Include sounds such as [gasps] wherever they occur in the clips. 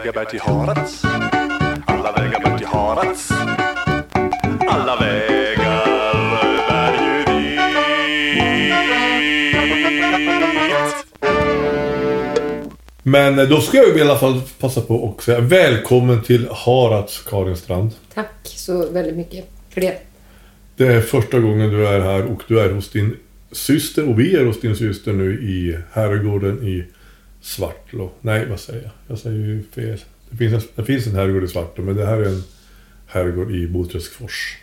vägar bär till Harads. Alla vägar bär till Harads. Alla vägar bär ju dit. Men eh, då ska jag i alla fall passa på och säga välkommen till Harads Karin Strand. Tack så väldigt mycket för det. Det är första gången du är här och du är hos din syster och vi är hos din syster nu i herrgården i Svartlå. Nej, vad säger jag? Jag säger ju fel. Det finns en, det finns en herrgård i Svartlå men det här är en herrgård i Boträskfors.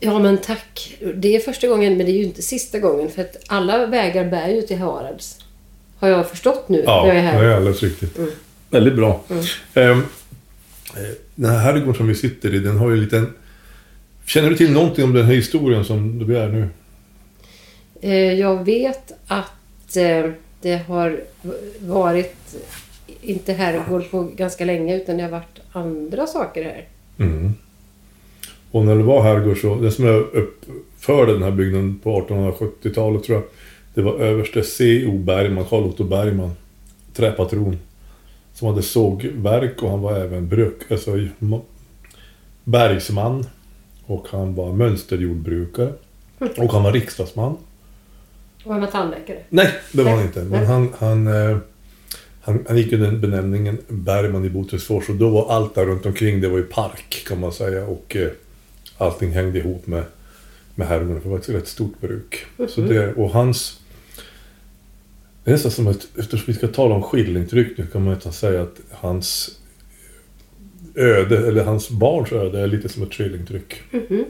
Ja men tack. Det är första gången men det är ju inte sista gången för att alla vägar bär ju till Harads. Har jag förstått nu Ja, när jag är det här. är alldeles riktigt. Väldigt bra. Ehm, eh, den här herrgården som vi sitter i, den har ju en liten... Känner du till någonting om den här historien som du är nu? Eh, Jag vet att eh, det har varit inte herrgård på ganska länge utan det har varit andra saker här. Mm. Och när det var herrgård så, det som jag uppförde den här byggnaden på 1870-talet tror jag, det var överste C.O. Bergman, Carl Otto Bergman, träpatron, som hade sågverk och han var även bruk, alltså ma- bergsman och han var mönsterjordbrukare och han var riksdagsman. Och han var tandläkare. Nej, det var han inte. Men han, han, eh, han, han gick den benämningen Bergman i Bothusfors och då var allt där runt omkring det var ju park kan man säga och eh, allting hängde ihop med, med herrgården för det var ett rätt stort bruk. Så det, och hans... Det är nästan som att, eftersom vi ska tala om skillingtryck nu kan man nästan säga att hans öde, eller hans barns öde är lite som ett tvillingtryck. Mhm.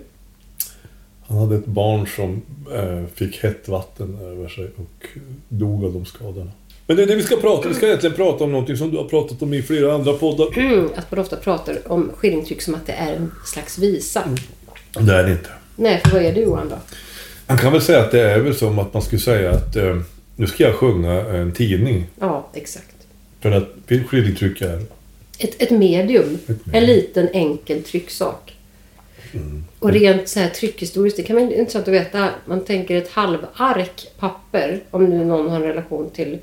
Han hade ett barn som eh, fick hett vatten över sig och dog av de skadorna. Men det är det vi ska prata Vi ska egentligen prata om någonting som du har pratat om i flera andra poddar. Mm, att man ofta pratar om skillingtryck som att det är en slags visa. Det är det inte. Nej, för vad är det Johan då? Man kan väl säga att det är väl som att man skulle säga att eh, nu ska jag sjunga en tidning. Ja, exakt. För att skillingtryck är... Ett, ett medium. Ett medium. En liten enkel trycksak. Mm. Och rent så här tryckhistoriskt, det kan vara intressant att veta. Man tänker ett halvark papper, om nu någon har en relation till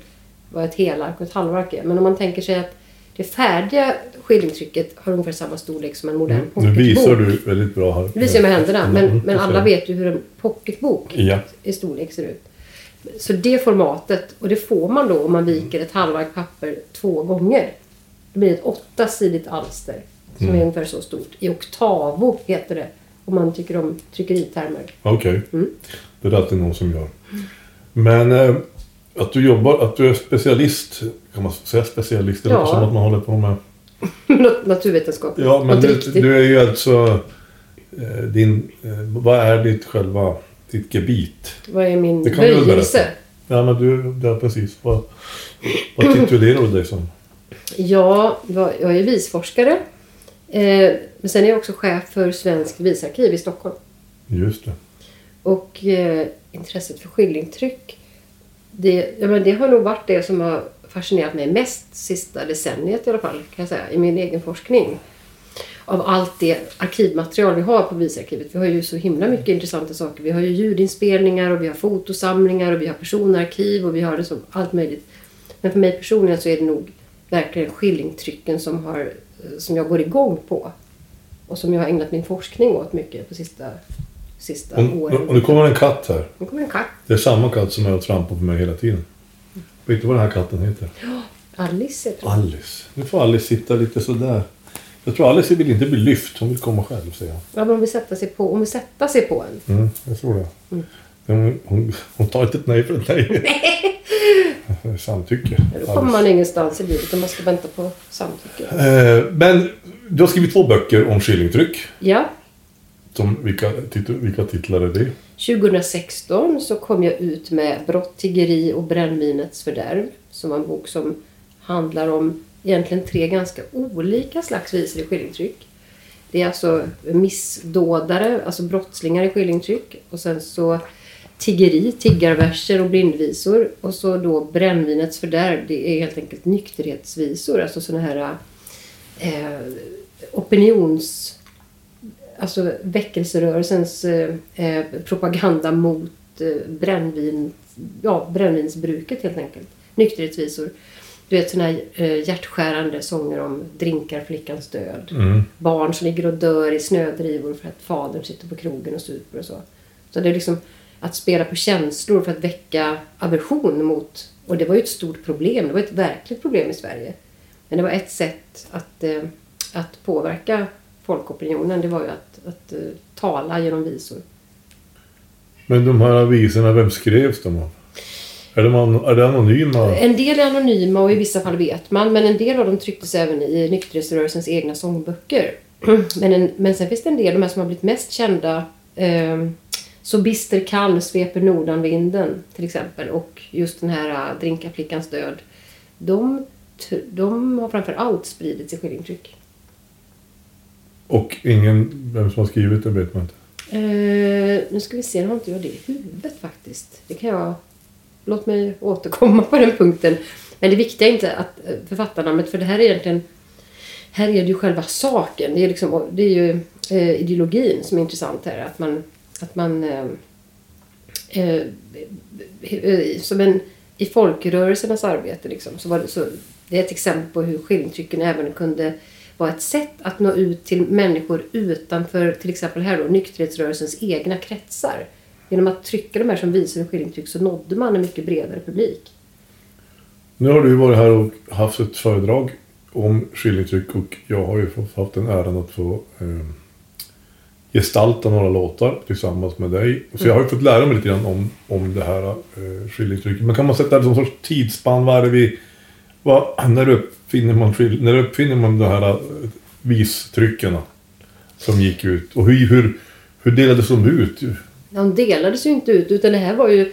vad ett helark och ett halvark är. Men om man tänker sig att det färdiga skillingtrycket har ungefär samma storlek som en modern Nu pocketbok. visar du väldigt bra här. Det visar jag med händerna, men, Mm, men alla vet ju hur en pocketbok Ja. i storlek ser ut. Så det formatet, och det får man då om man viker ett halvark papper två gånger. Det blir ett åttasidigt alster som Mm. är ungefär så stort. I oktavo heter det om man tycker om tryckeritermer. Okej. Mm. Det är det alltid någon som gör. Men eh, att du jobbar, att du är specialist, kan man säga specialist? Det Ja. som att man håller på med... [laughs] Naturvetenskap. Ja, men du, du är ju alltså... Eh, din, eh, vad är ditt själva, ditt gebit? Vad är min Det kan du böjelse? berätta. Ja, men du, ja precis. Vad, vad titulerar du dig som? Ja, jag är visforskare. Eh, men sen är jag också chef för Svensk visarkiv i Stockholm. Just det. Och eh, intresset för skillingtryck, det, ja, men det har nog varit det som har fascinerat mig mest sista decenniet i alla fall, kan jag säga, i min egen forskning. Av allt det arkivmaterial vi har på Visarkivet. Vi har ju så himla mycket intressanta saker. Vi har ju ljudinspelningar och vi har fotosamlingar och vi har personarkiv och vi har det som allt möjligt. Men för mig personligen så är det nog verkligen skillingtrycken som, har, som jag går igång på. Och som jag har ägnat min forskning åt mycket på sista, sista Och, åren. och nu kommer en katt här. Nu kommer en katt. Det är samma katt som jag har trampat på mig hela tiden. Vet du vad den här katten heter? Alice heter hon. Alice. Nu får Alice sitta lite sådär. Jag tror Alice vill inte bli lyft. Hon vill komma själv, säger jag. Ja, men hon vill sätta sig på, hon vill sätta sig på en. Mm, jag tror det. Men Hon, hon, hon tar inte ett nej för ett [laughs] nej. Samtycke. Då kommer man ingenstans i livet. Man ska vänta på samtycke. Eh, Men du har skrivit två böcker om skillingtryck. Ja, Som, vilka, vilka titlar är det? 2016 så kom jag ut med Brott, tiggeri och brännvinets fördärv. Som var en bok som handlar om egentligen tre ganska olika slags visor i skillingtryck. Det är alltså missdådare, alltså brottslingar i skillingtryck. Och sen så tiggeri, tiggarverser och blindvisor. Och så då brännvinets fördärv, det är helt enkelt nykterhetsvisor. Alltså sådana här eh, opinions... Alltså väckelserörelsens eh, eh, propaganda mot eh, brännvin, ja, brännvinsbruket helt enkelt. Nykterhetsvisor. Du vet såna här eh, hjärtskärande sånger om drinkarflickans död. Mm. Barn som ligger och dör i snödrivor för att fadern sitter på krogen och super och så. Så det är liksom att spela på känslor för att väcka aversion mot... Och det var ju ett stort problem. Det var ett verkligt problem i Sverige. Men det var ett sätt att, eh, att påverka folkopinionen. Det var ju att, att eh, tala genom visor. Men de här visorna, vem skrevs de av? Är, de är det anonyma? En del är anonyma och i vissa fall vet man. Men en del av dem trycktes även i nykterhetsrörelsens egna sångböcker. [clears throat] Men, en, men sen finns det en del, de här som har blivit mest kända. Eh, så bister kall sveper nordanvinden till exempel. Och just den här äh, Drinkaflickans död. De, de har framför allt spridits i skillingtryck. Och ingen, vem som har skrivit det vet man inte. Eh, nu ska vi se, nu har inte jag det i huvudet faktiskt. Det kan jag... Låt mig återkomma på den punkten. Men det viktiga är inte att eh, författarnamnet, för det här är egentligen... Här är det ju själva saken. Det är, liksom, det är ju eh, ideologin som är intressant här. Att man... Att man eh eh, eh, eh, som en, I folkrörelsernas arbete liksom, så var det, så, det är ett exempel på hur skillingtrycken även kunde vara ett sätt att nå ut till människor utanför till exempel här då, nykterhetsrörelsens egna kretsar. Genom att trycka de här som visor och skillingtryck så nådde man en mycket bredare publik. Nu har du varit här och haft ett föredrag om skillingtryck och jag har ju fått- haft den äran att få eh, gestalta några låtar tillsammans med dig. Så jag har ju fått lära mig lite grann om, om det här eh, skillingtrycket. Men kan man sätta det som sorts tidsspann? Vad är det vi... Vad, när, uppfinner man, när uppfinner man de här eh, vistryckerna som gick ut? Och hur, hur, hur delades de ut? De delades ju inte ut utan det här var ju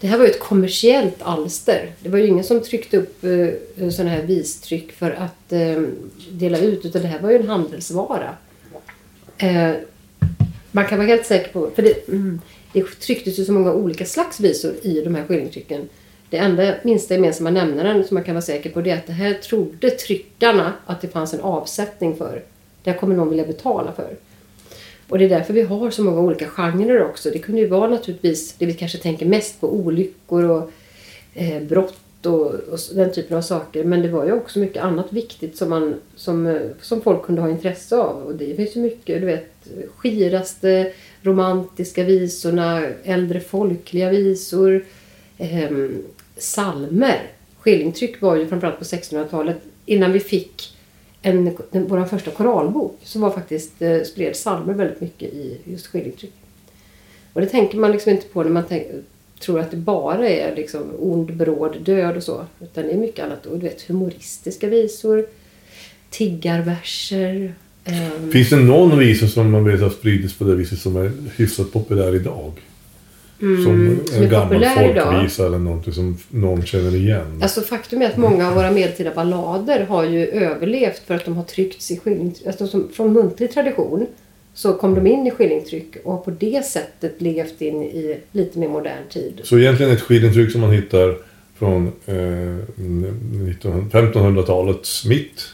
det här var ju ett kommersiellt alster. Det var ju ingen som tryckte upp eh, sådana här vistryck för att eh, dela ut utan det här var ju en handelsvara. Eh, man kan vara helt säker på, för det, mm, det trycktes ju så många olika slags visor i de här skillingtrycken. Det enda minsta gemensamma nämnaren som man kan vara säker på det är att det här trodde tryckarna att det fanns en avsättning för. Det här kommer någon vilja betala för. Och det är därför vi har så många olika genrer också. Det kunde ju vara naturligtvis det vi kanske tänker mest på, olyckor och eh, brott och, och den typen av saker. Men det var ju också mycket annat viktigt som, man, som, som folk kunde ha intresse av. Och det finns ju mycket, du vet, skiraste romantiska visorna, äldre folkliga visor, eh, salmer. Skillingtryck var ju framförallt på 1600-talet innan vi fick en, den, vår första koralbok så var faktiskt eh, spred psalmer väldigt mycket i just skillingtryck. Och det tänker man liksom inte på när man tänker tror att det bara är liksom ond, bråd, död och så. Utan det är mycket annat. Och du vet humoristiska visor, tiggarverser. ehm, Finns det någon visa som man vet har spridits på det viset som är hyfsat populär idag? som Mm, som en är gammal idag. folkvisa eller någonting som någon känner igen. Alltså faktum är att många av våra medeltida ballader har ju överlevt för att de har tryckts i skillingtryck. Alltså som, från muntlig tradition så kom de in i skillingtryck och har på det sättet levt in i lite mer modern tid. Så egentligen ett skillingtryck som man hittar från eh, 1900 1500-talets mitt.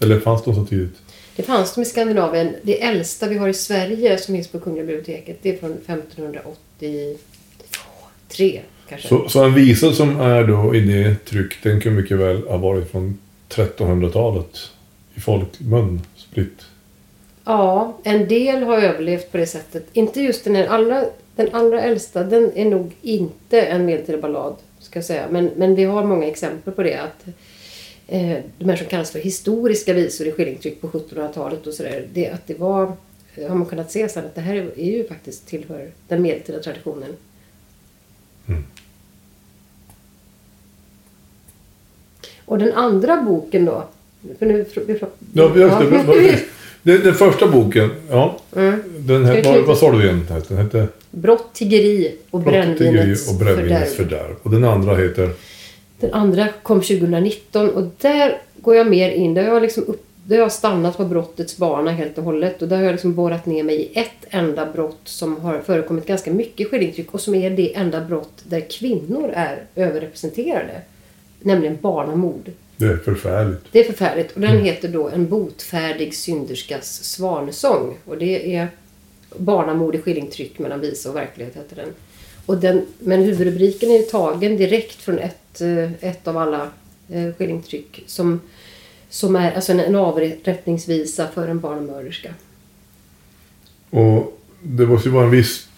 Eller fanns de så tidigt? Det fanns de i Skandinavien. Det äldsta vi har i Sverige som finns på Kungliga biblioteket det är från 1583 kanske. Så, så en visa som är då i det tryck, den kan mycket väl ha varit från 1300-talet i folkmun spritt. Ja, en del har överlevt på det sättet. Inte just den här allra, den allra äldsta, den är nog inte en medeltida ballad, ska jag säga. Men, men vi har många exempel på det. Att eh, De här som kallas för historiska visor i skillingtryck på 1700-talet och sådär. Det, att det var, har man kunnat se sen att det här är, är ju faktiskt tillhör den medeltida traditionen. Och den andra boken då? För nu, vi, Ja, just [laughs] det. Ja. Den, första boken, ja. Mm. Den här, vad, vad sa du igen? Den hette Brott, tiggeri och brännvinets och brännvinets fördärv. fördärv. Och den andra heter Den andra kom 2019 och där går jag mer in. Där har jag, liksom upp, där har jag stannat på brottets bana helt och hållet. Och där har jag liksom borrat ner mig i ett enda brott som har förekommit ganska mycket skillingtryck och som är det enda brott där kvinnor är överrepresenterade. Nämligen barnamord. Det är förfärligt. Det är förfärligt. Och den heter då En botfärdig synderskas svanesång. Och det är barnamord i skillingtryck mellan visa och verklighet heter den. Och den men huvudrubriken är ju tagen direkt från ett, eh, ett av alla eh, skillingtryck som, som är alltså en, en avrättningsvisa för en barnmörderska. Och det måste ju vara en viss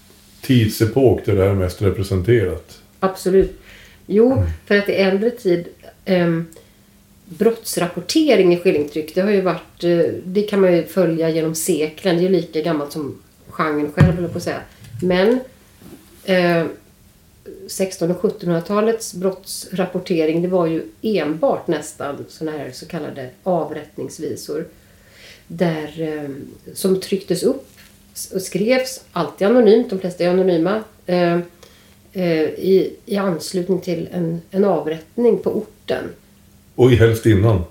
tidsepok där det här är mest representerat. Absolut. Jo, för att i äldre tid ehm, brottsrapportering i skillingtryck, det har ju varit, eh, det kan man ju följa genom seklen. Det är ju lika gammalt som genren själv, höll jag på att säga. Men eh, 1600 och 1700-talets brottsrapportering, det var ju enbart nästan sådana här så kallade avrättningsvisor. Där, eh, som trycktes upp och skrevs, alltid anonymt, de flesta är anonyma, eh, eh, i, i anslutning till en, en avrättning på orten. Och helst innan.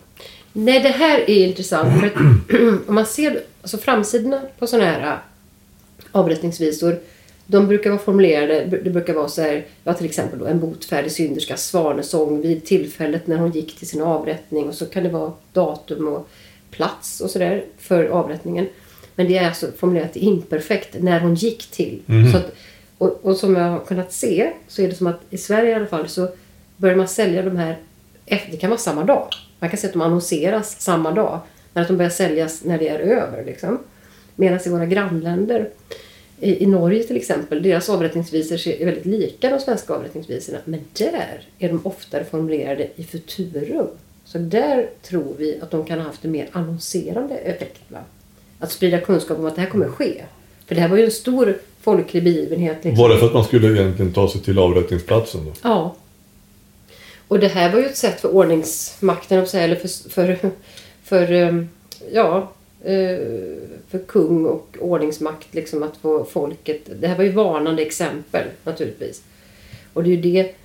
Nej, det här är intressant. För att, [clears throat] om man ser alltså framsidorna på sådana här äh, avrättningsvisor. De brukar vara formulerade, det brukar vara så här, ja till exempel då, en botfärdig synderskas svanesång vid tillfället när hon gick till sin avrättning och så kan det vara datum och plats och sådär för avrättningen. Men det är alltså formulerat imperfekt när hon gick till. Så att, och, och som jag har kunnat se så är det som att i Sverige i alla fall så börjar man sälja de här, det kan vara samma dag. Man kan se att de annonseras samma dag. Men att de börjar säljas när det är över. Liksom. Medan i våra grannländer, i, i Norge till exempel, deras avrättningsvisor är väldigt lika de svenska avrättningsvisorna. Men där är de oftare formulerade i futurum. Så där tror vi att de kan ha haft en mer annonserande effekt. Va? Att sprida kunskap om att det här kommer att ske. För det här var ju en stor folklig begivenhet. Liksom. Var det för att man skulle egentligen ta sig till avrättningsplatsen då? Ja. Och det här var ju ett sätt för ordningsmakten, eller för, för, för, ehm, ja, eh, för kung och ordningsmakt liksom att få folket. Det här var ju varnande exempel naturligtvis. Och det är ju det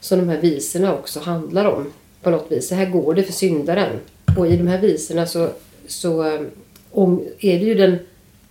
som de här visorna också handlar om på något vis. Så här går det för syndaren. Och i de här visorna så, så eh, är det ju den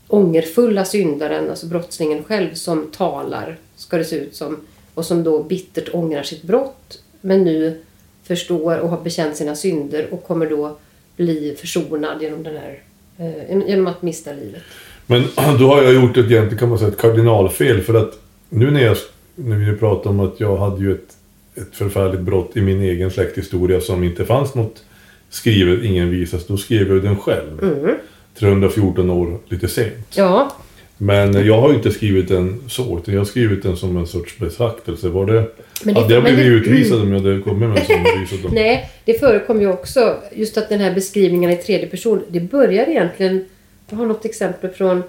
ångerfulla syndaren, alltså brottslingen själv, som talar, ska det se ut som. Och som då bittert ångrar sitt brott, men nu förstår och har bekänt sina synder och kommer då bli försonad genom, den här, eh, genom att mista livet. Men [clears throat] då har jag gjort ett, egentligen kan man säga, ett kardinalfel. För att nu när, jag, när vi pratar om att jag hade ju ett, ett förfärligt brott i min egen släkthistoria som inte fanns något skrivet, ingen visas. Då skrev jag den själv. Mm. 314 år lite sent. Ja, Men jag har ju inte skrivit den så, utan jag har skrivit den som en sorts betraktelse. Var det... Men det- hade jag blivit det- utvisad om jag hade kommit med en sån bevis? Då? Nej, det förekom ju också. Just att den här beskrivningen i tredje person. Det börjar egentligen... Jag har något exempel från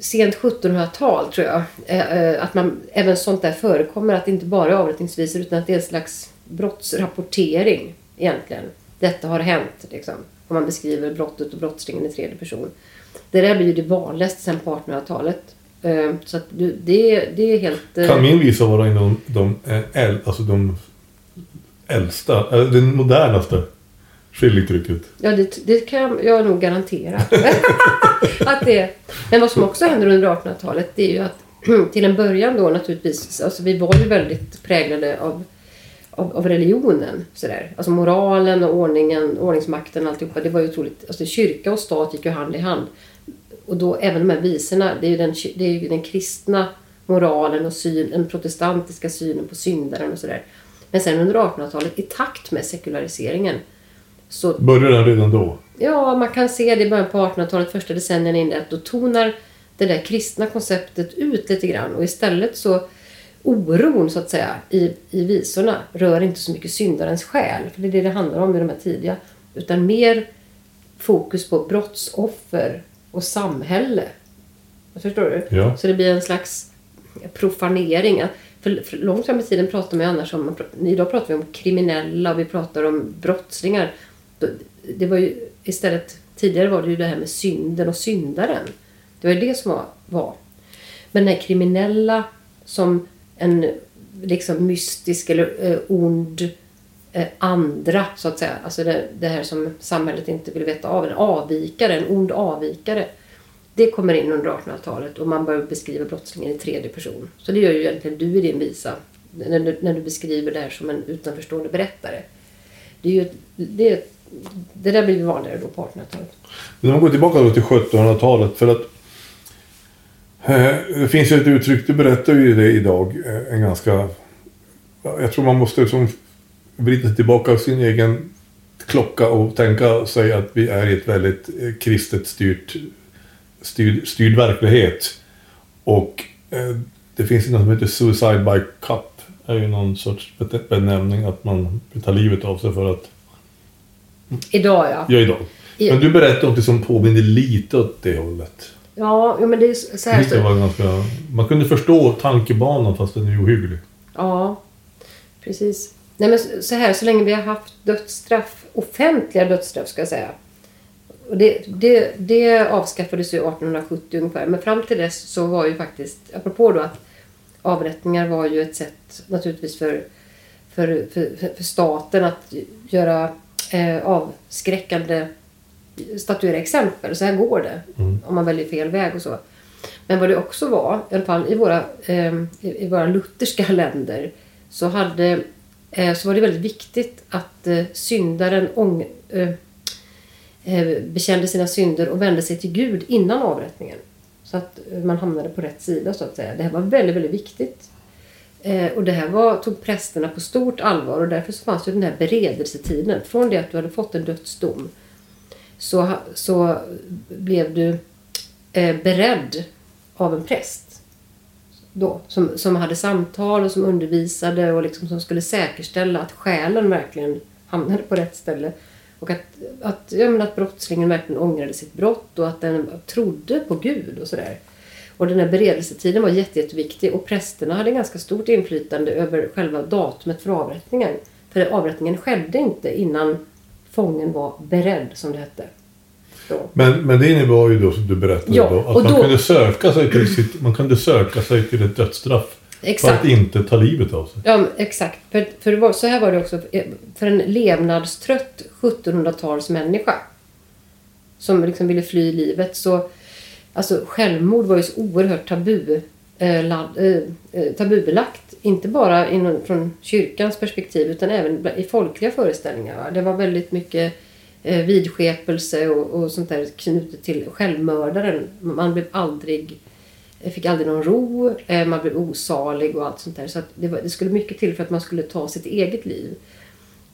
sent 1700-tal tror jag. Eh, eh, Att man, även sånt där förekommer. Att det inte bara är avrättningsvisor utan att det är en slags brottsrapportering egentligen. Detta har hänt liksom. Om man beskriver brottet och brottslingen i tredje person. Det där blir ju det vanligaste sen på 1800-talet. Eh, Så att det, det är helt... eh, Kan min visa vara inom de, eh, äl, alltså de äldsta, den modernaste skiljetrycket? Ja, det, det kan jag nog garantera. [laughs] att det, men vad som också händer under 1800-talet det är ju att [clears throat] till en början då naturligtvis, alltså vi var ju väldigt präglade av, av, av religionen. Sådär. Alltså moralen och ordningen, ordningsmakten och alltihopa. Det var ju otroligt, alltså kyrka och stat gick ju hand i hand. Och då även de här visorna, det är ju den, det är ju den kristna moralen och syn, den protestantiska synen på syndaren och sådär. Men sen under 1800-talet, i takt med sekulariseringen, så Började den redan då? Ja, man kan se det i början på 1800-talet, första decennierna in det, att då tonar det där kristna konceptet ut lite grann och istället så oron så att säga i, i visorna rör inte så mycket syndarens själ, för det är det det handlar om i de här tidiga, utan mer fokus på brottsoffer och samhälle. Förstår du? Ja. Så det blir en slags profanering. För, för långt fram i tiden pratar man ju annars om, idag pratar vi om kriminella och vi pratar om brottslingar. Det var ju istället, tidigare var det ju det här med synden och syndaren. Det var ju det som var. var. Men den här kriminella som en liksom mystisk eller eh, ond eh, andra så att säga. Alltså det, det här som samhället inte vill veta av. En avvikare, en ond avvikare. Det kommer in under 1800-talet och man börjar beskriva brottslingen i tredje person. Så det gör ju egentligen du i din visa. När du, när du beskriver det här som en utanförstående berättare. Det, är ju, det, det där blir ju vanligare då på 1800-talet. Men om man går tillbaka då till 1700-talet för att det finns ju ett uttryck, du berättar ju det idag, eh, en ganska... ja, Jag tror man måste som vrida sig tillbaka sin egen klocka och tänka sig att vi är i ett väldigt eh, kristet styrt, styrd, styrd verklighet. Och eh, det finns ju något som heter Suicide by Cup. är ju någon sorts benämning att man tar livet av sig för att... Idag ja. Ja, idag. Men du berättade något som påminner lite åt det hållet. Ja, men det är så här. det var ganska... Man kunde förstå tankebanan fast den är ohygglig. ja, precis. Nej, men så- här, så länge vi har haft dödsstraff, offentliga dödsstraff ska jag säga. Och det, det, det avskaffades ju 1870 ungefär. Men fram till dess så var ju faktiskt, apropå då att avrättningar var ju ett sätt naturligtvis för, för, för, för- för staten att göra eh, avskräckande, statuera exempel. Så här går det om man väljer fel väg och så. Men vad det också var, i alla fall i våra, eh, i, våra lutherska [laughs] länder, så, hade, eh, så var det väldigt viktigt att eh, syndaren ång, eh, eh, bekände sina synder och vände sig till Gud innan avrättningen. Så att eh, man hamnade på rätt sida så att säga. Det här var väldigt, väldigt viktigt. Och det här var, tog prästerna på stort allvar och därför så fanns ju den här beredelsetiden. Från det att du hade fått en dödsdom så, så blev du eh, beredd av en präst. Då, som, som hade samtal och som undervisade och liksom som skulle säkerställa att själen verkligen hamnade på rätt ställe. Och att, att, ja, men att brottslingen verkligen ångrade sitt brott och att den trodde på Gud och sådär. Och den här beredelsetiden var jätte, jätteviktig och prästerna hade ganska stort inflytande över själva datumet för avrättningen. För avrättningen skedde inte innan fången var beredd, som det hette. Då. Men, men det innebar ju då, som du berättade, Ja, då, att och man, då- kunde söka sig till sitt, man kunde söka sig till ett dödsstraff. Exakt. För att inte ta livet av sig. Ja, exakt. För, för det var, så här var det också för en levnadstrött 1700-talsmänniska som liksom ville fly livet. Så, alltså, självmord var ju så oerhört tabu, eh, lad, eh, eh, tabubelagt. Inte bara inom, från kyrkans perspektiv utan även i folkliga föreställningar. Va? Det var väldigt mycket eh, vidskepelse och, och sånt där knutet till självmördaren. Man blev aldrig eh, fick aldrig någon ro, eh, man blev osalig och allt sånt där. Så att det, var, det skulle mycket till för att man skulle ta sitt eget liv.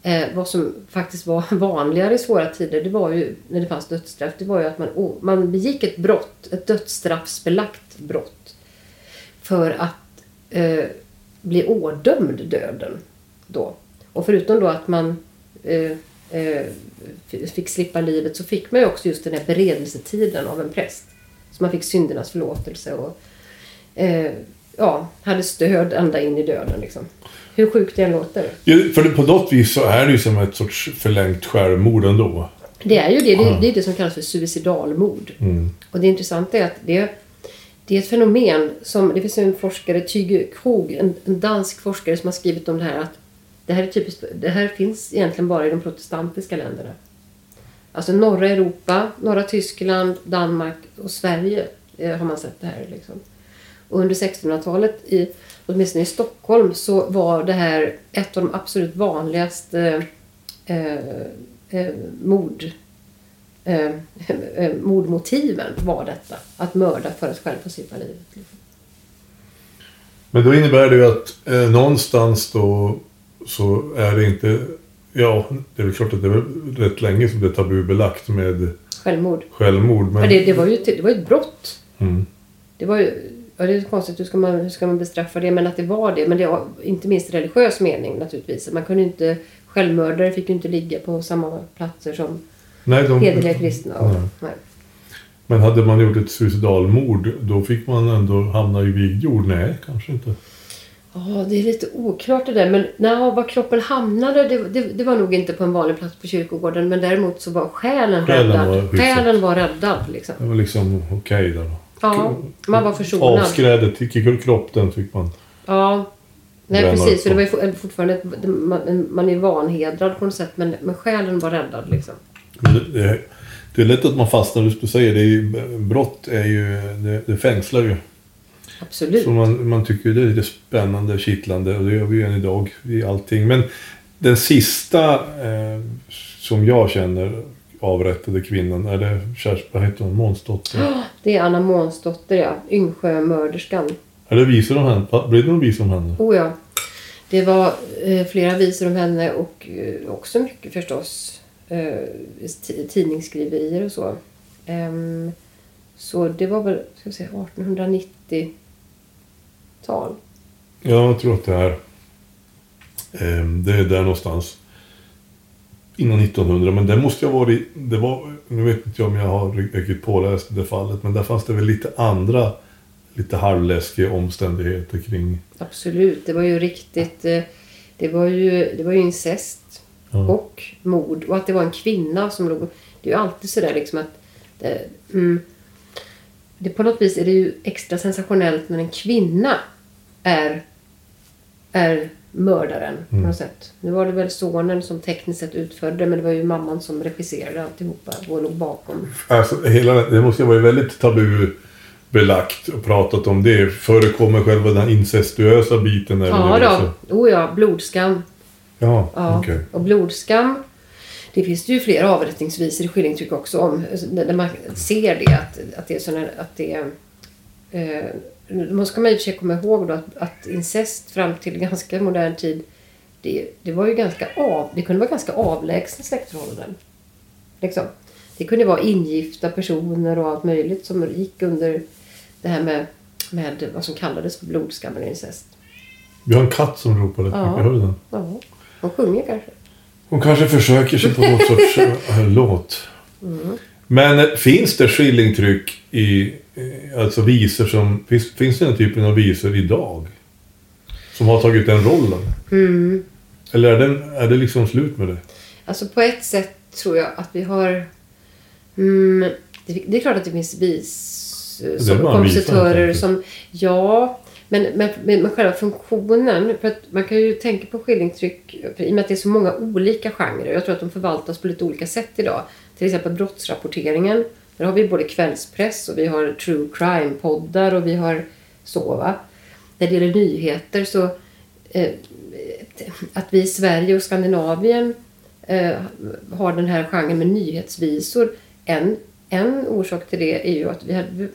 Eh, vad som faktiskt var [laughs] vanligare i svåra tider, det var ju när det fanns dödsstraff, det var ju att man, man begick ett brott, ett dödsstraffsbelagt brott. För att eh, bli ådömd döden då. Och förutom då att man eh, eh, fick slippa livet så fick man ju också just den här beredelsetiden av en präst. Så man fick syndernas förlåtelse och eh, ja, hade stöd ända in i döden. Liksom. Hur sjukt det än låter. Ja, För på något vis så är det ju som ett sorts förlängt självmord ändå. Det är ju det. Det är det som kallas för suicidalmord. Mm. Och det intressanta är att det, det är ett fenomen som, det finns en forskare, Tyge Krog, en, en dansk forskare som har skrivit om det här att det här, är typiskt, det här finns egentligen bara i de protestantiska länderna. Alltså norra Europa, norra Tyskland, Danmark och Sverige eh, har man sett det här. Liksom. Och under 1600-talet, i, åtminstone i Stockholm, så var det här ett av de absolut vanligaste eh, eh, mord eh, eh, mordmotiven var detta. Att mörda för att själv få slippa livet. Men då innebär det ju att eh, någonstans då så är det inte... Ja, det är väl klart att det är rätt länge som det är tabubelagt med Självmord. självmord. Men, Ja, det, det var ju ett- det var ju ett brott. mm. Det var ju, ja, det är konstigt, hur ska, man, hur ska man bestraffa det? Men att det var det. Men det var inte minst i religiös mening naturligtvis. Man kunde inte, självmördare fick ju inte ligga på samma platser som Nej, de, hederliga kristna. Och, Nej. nej. Men hade man gjort ett suicidalmord, då fick man ändå hamna i vigd jord? Nej, kanske inte. Ja, det är lite oklart det där. Men nej, var kroppen hamnade, det, det, det var nog inte på en vanlig plats på kyrkogården. Men däremot så var själen, Själen räddad. var hyfsat. själen var räddad liksom. Det var liksom okej där då. Ja, man var försonad. Avskrädet till kropp, den fick man. Ja. Nej, precis. För det var ju for- fortfarande... Man, man är vanhedrad på något sätt, men, men själen var räddad liksom. Det, det, är lätt att man fastnar, just du säger, det är ju, brott är ju, det, det fängslar ju. Absolut. Så man, man tycker det är lite spännande, kittlande och det gör vi ju än idag i allting. Men den sista eh, som jag känner avrättade kvinnan, är det Kerstin, vad heter hon, Månsdotter? Det är Anna Månsdotter, ja. Yngsjömörderskan. Är det visor om henne? Blir det någon visor om henne? Oh ja. Det var eh, flera visor om henne och eh, också mycket förstås eh, ti- tidningsskriverier och så. Ehm, så det var väl ska vi säga, 1890-tal. Ja, jag tror att det är... ehm, det är där någonstans. Innan 1900, men det måste ha varit... Det var, nu vet inte jag om jag har riktigt påläst det fallet, men där fanns det väl lite andra, lite halvläskiga omständigheter kring... Absolut, det var ju riktigt... eh, Det var ju, det var ju incest Ja. och mord och att det var en kvinna som låg... Det är ju alltid sådär liksom att... Det, mm, det, på något vis är det ju extra sensationellt när en kvinna är, är mördaren på något sätt. Nu var det väl sonen som tekniskt sett utförde men det var ju mamman som regisserade alltihopa och låg bakom. Alltså, hela, det måste ju vara väldigt tabubelagt och pratat om det. Förekommer själva den incestuösa biten? Eller Ja då, oh ja, blodskam. Ja, Ja, okej. och blodskam. Det finns ju flera avrättningsvisor i skillingtryck också om. alltså, Där man ser det. Att, att det är såna, att det. Eh, då ska man i och för sig komma ihåg då att, att incest fram till ganska modern tid. Det, det var ju ganska av, det kunde vara ganska avlägsna släktförhållanden. Liksom. Det kunde vara ingifta personer och allt möjligt som gick under det här med, med vad som kallades för blodskam eller incest. Vi har en katt som ropar rätt Ja. mycket. Hör du den? Ja, de sjunger kanske. Hon kanske försöker sig på någon [laughs] sorts äh, låt. Mm. Men äh, finns det skillingtryck i, eh, alltså visor som, finns, finns det den typen av visor idag? Som har tagit den rollen? Mm. Eller är, den, är det liksom slut med det? Alltså på ett sätt tror jag att vi har... Mm, det, det är klart att det finns vis, som, kompositörer som... Ja, men, men, men, men själva funktionen. För att man kan ju tänka på skildringstryck för i och med att det är så många olika genrer. Jag tror att de förvaltas på lite olika sätt idag. Till exempel brottsrapporteringen. Där har vi både kvällspress och vi har true crime-poddar och vi har så va. När det gäller nyheter så eh, att vi i Sverige och Skandinavien eh, har den här genren med nyhetsvisor. En, en orsak till det är ju att vi hade,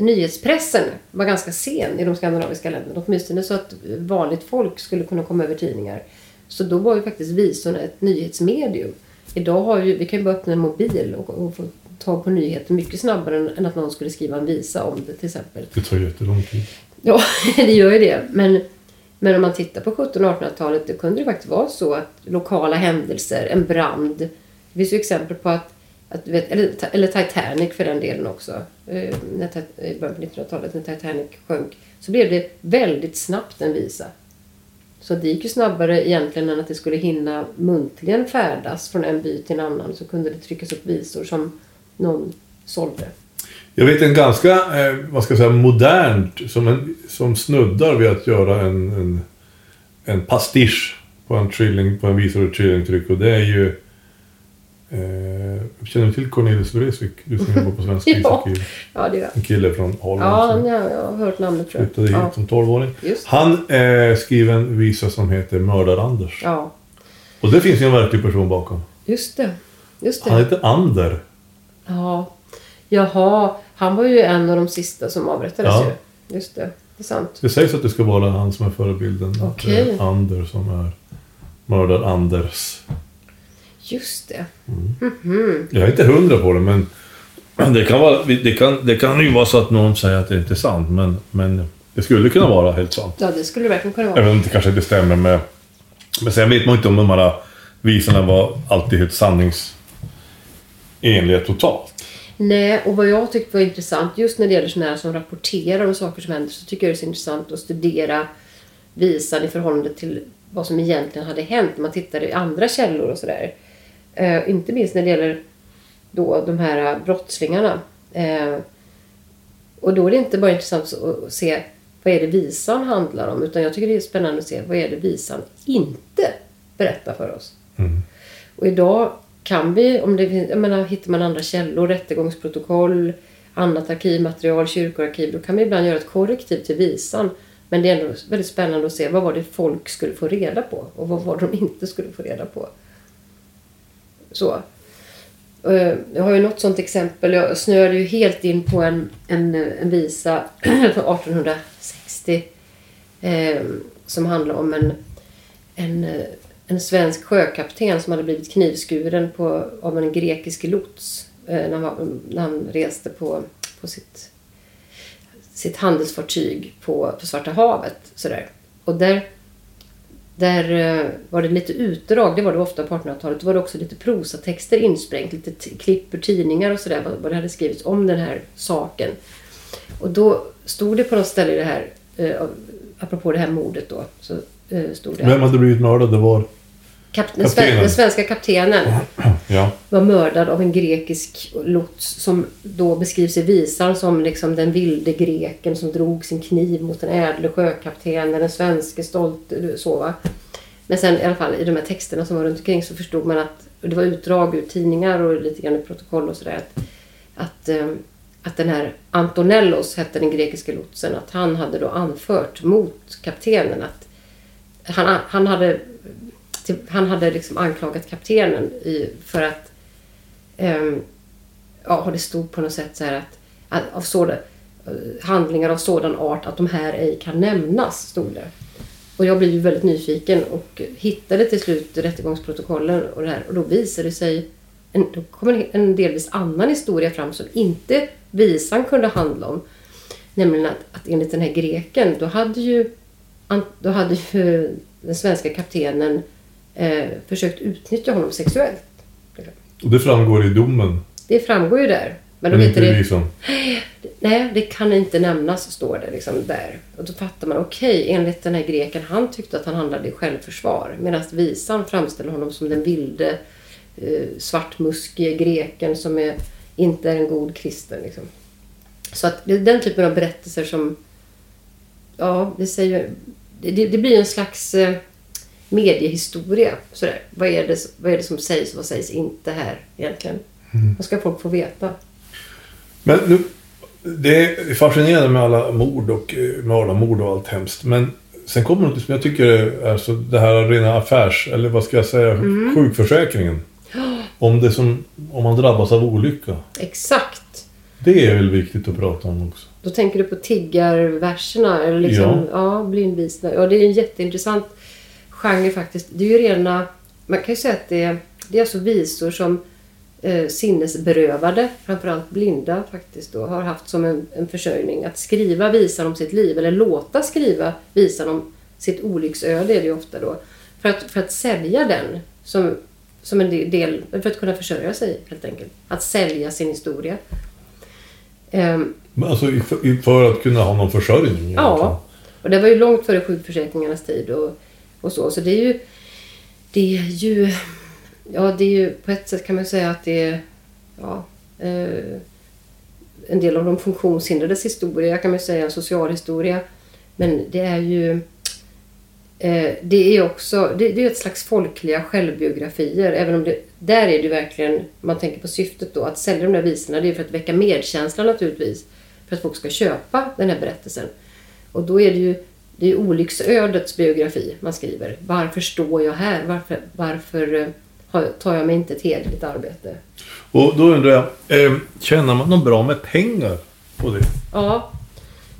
nyhetspressen var ganska sen i de skandinaviska länderna. Åtminstone så att vanligt folk skulle kunna komma över tidningar. Så då var ju faktiskt visorna ett nyhetsmedium. Idag har ju, vi kan ju bara öppna en mobil och, och få tag på nyheter mycket snabbare än, än att någon skulle skriva en visa om det till exempel. Det tar jättelång tid. Ja, [laughs] det gör ju det. Men, men om man tittar på 1700 och 1800-talet då kunde det faktiskt vara så att lokala händelser, en brand. Det finns ju exempel på att, att vet, eller, eller Titanic för den delen också. Eh, när, I början på 1900-talet när Titanic sjönk så blev det väldigt snabbt en visa. Så det gick ju snabbare egentligen än att det skulle hinna muntligen färdas från en by till en annan. Så kunde det tryckas upp visor som någon sålde. Jag vet en ganska, eh, vad ska jag säga, modernt som, en, som snuddar vid att göra en, en, en pastisch på en, trilling, på en visor och trillingtryck och det är ju eh, Känner du till Cornelis Vreeswijk? Du som jobbar på Svenska [laughs] Ja. ishockey. Ja, det gör En kille från Holland Ja, som ja, jag har hört namnet tror flyttade jag. hit Ja, som 12-åring. just. Han eh, skriver en visa som heter Mördar-Anders. ja, Och det finns ju en verklig person bakom. just det. Just det. Han heter Ander. Ja. Jaha, han var ju en av de sista som avrättades Ja. ju. Just det, det är sant. Det sägs att det ska vara han som är förebilden. Att Okej. det är Ander som är Mördar-Anders. Just det. Jag är inte hundra på det, men det kan, vara, det, kan, det kan ju vara så att någon säger att det inte är sant, men, men det skulle kunna vara helt sant. Ja, det skulle det verkligen kunna vara. Även om det kanske inte stämmer med... Men sen vet man inte om de här visorna var alltid helt sanningsenliga totalt. Nej, och vad jag tyckte var intressant just när det gäller sådana här som rapporterar om saker som händer så tycker jag det är så intressant att studera visan i förhållande till vad som egentligen hade hänt. Man tittar i andra källor och sådär. Eh, inte minst när det gäller då de här brottslingarna. Eh, och då är det inte bara intressant att se vad är det visan handlar om utan jag tycker det är spännande att se vad är det visan inte berättar för oss. Och idag kan vi, om det jag menar, hittar man andra källor, rättegångsprotokoll, annat arkivmaterial, kyrkoarkiv, då kan vi ibland göra ett korrektiv till visan. Men det är ändå väldigt spännande att se vad var det folk skulle få reda på och vad var det de inte skulle få reda på. Så. Eh, jag har ju något sånt exempel. Jag snöade ju helt in på en, en, en visa [clears throat] från 1860. Eh, som handlar om en, en, eh, en svensk sjökapten som hade blivit knivskuren på, av en grekisk lots eh, när, han, var- när han reste på, på sitt, sitt handelsfartyg på, på Svarta havet. Sådär. Och där, där eh, var det lite utdrag, det var det ofta på 1800-talet. Då var det också lite prosatexter insprängt, lite klipp ur tidningar och sådär. Vad, vad det hade skrivits om den här saken. Och då stod det på något ställe i det här, eh, apropå det här mordet då, så eh, stod det Vem hade blivit mördad? Det var... Kap, den, sve, Kaptenen. den svenska kaptenen [clears throat] Ja. var mördad av en grekisk lots som då beskrivs i visan som liksom den vilde greken som drog sin kniv mot den ädle sjökaptenen, den svenske stolte, så va. Men sen i alla fall i de här texterna som var runt omkring så förstod man att, det var utdrag ur tidningar och lite grann i protokoll och sådär, att, att, eh, att den här Antonellos hette den grekiska lotsen, att han hade då anfört mot kaptenen att han, han hade till- han hade liksom anklagat kaptenen i, för att Um, ja, det stod på något sätt så här att, att av sådan, handlingar av sådan art att de här ej kan nämnas, stod det. Och jag blev ju väldigt nyfiken och hittade till slut rättegångsprotokollen och det här. Och då visade det sig, en, då kom en, en delvis annan historia fram som inte visan kunde handla om. Nämligen att, att enligt den här greken, då hade ju, då hade ju den svenska kaptenen eh, försökt utnyttja honom sexuellt. Och det framgår i domen. Det framgår ju där. Men, Men inte det, visan. [gasps] nej, det kan inte nämnas, står det liksom där. Och då fattar man, okej, enligt den här greken, han tyckte att han handlade i självförsvar. Medan visan framställer honom som den vilde, eh, svartmuskige greken som är, inte är en god kristen. Liksom. Så att det är den typen av berättelser som, ja, det säger det, det blir en slags eh, mediehistoria. Sådär. Vad, är det, vad är det som sägs och vad sägs inte här egentligen? Vad ska folk få veta? Men nu, det är fascinerande med alla mord och eh, mördarmord och allt hemskt. Men sen kommer något som jag tycker är alltså, det här rena affärs... Eller vad ska jag säga? Mm. Sjukförsäkringen. [gasps] Om, det som, om man drabbas av olycka. Exakt. Det är väl viktigt att prata om också. Då tänker du på tiggarverserna eller liksom, ja. blindvisna. Ja, det är en jätteintressant genre faktiskt. Det är ju rena, man kan ju säga att det är, det är alltså visor som eh, sinnesberövade, framförallt blinda faktiskt då, har haft som en, en försörjning. Att skriva visan om sitt liv, eller låta skriva visan om sitt olycksöde är det ju ofta då. För att, för att sälja den som, som en del, för att kunna försörja sig helt enkelt. Att sälja sin historia. Men Alltså för, att kunna ha någon försörjning. egentligen. Ja, och det var ju långt före sjukförsäkringarnas tid och, och så. Så det är ju... Det är ju... Ja, det är ju på ett sätt kan man säga att det är... Ja, eh, en del av de funktionshindrades historia kan man säga, en socialhistoria. Men det är ju... Eh, det är också det, det är ett slags folkliga självbiografier. Även om det, där är det verkligen, om man tänker på syftet då, att sälja de där visorna. Det är för att väcka medkänsla naturligtvis. För att folk ska köpa den här berättelsen. Och då är det ju det är olycksödets biografi man skriver. Varför står jag här? Varför, varför eh, tar jag mig inte ett hederligt arbete? Och då undrar jag, eh, tjänar man något bra med pengar på det? Ja,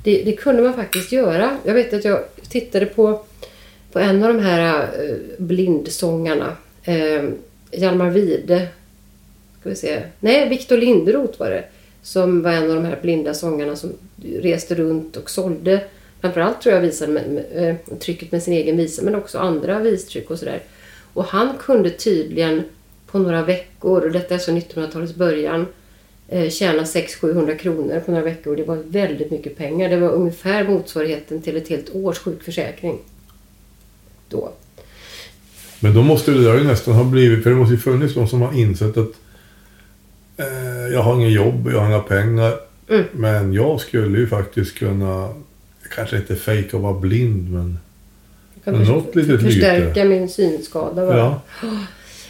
det, det kunde man faktiskt göra. Jag vet att jag tittade på, på en av de här eh, blindsångarna. Eh, Hjalmar Wide. Ska vi se. Nej, Viktor Linderoth var det. Som var en av de här blinda sångarna som reste runt och sålde. Framförallt tror jag visade med, med, eh, trycket med sin egen visa men också andra vistryck och sådär. Och han kunde tydligen på några veckor, och detta är så 1900-talets början, eh, tjäna 600-700 kronor på några veckor. Det var väldigt mycket pengar. Det var ungefär motsvarigheten till ett helt års sjukförsäkring. Då. Men då måste det där ju nästan ha blivit, för det måste ju funnits de som har insett att eh, jag har inget jobb, jag har inga pengar. Mm. Men jag skulle ju faktiskt kunna, kanske inte fejka och vara blind men... Men något litet förstärka min synskada. bara. Ja.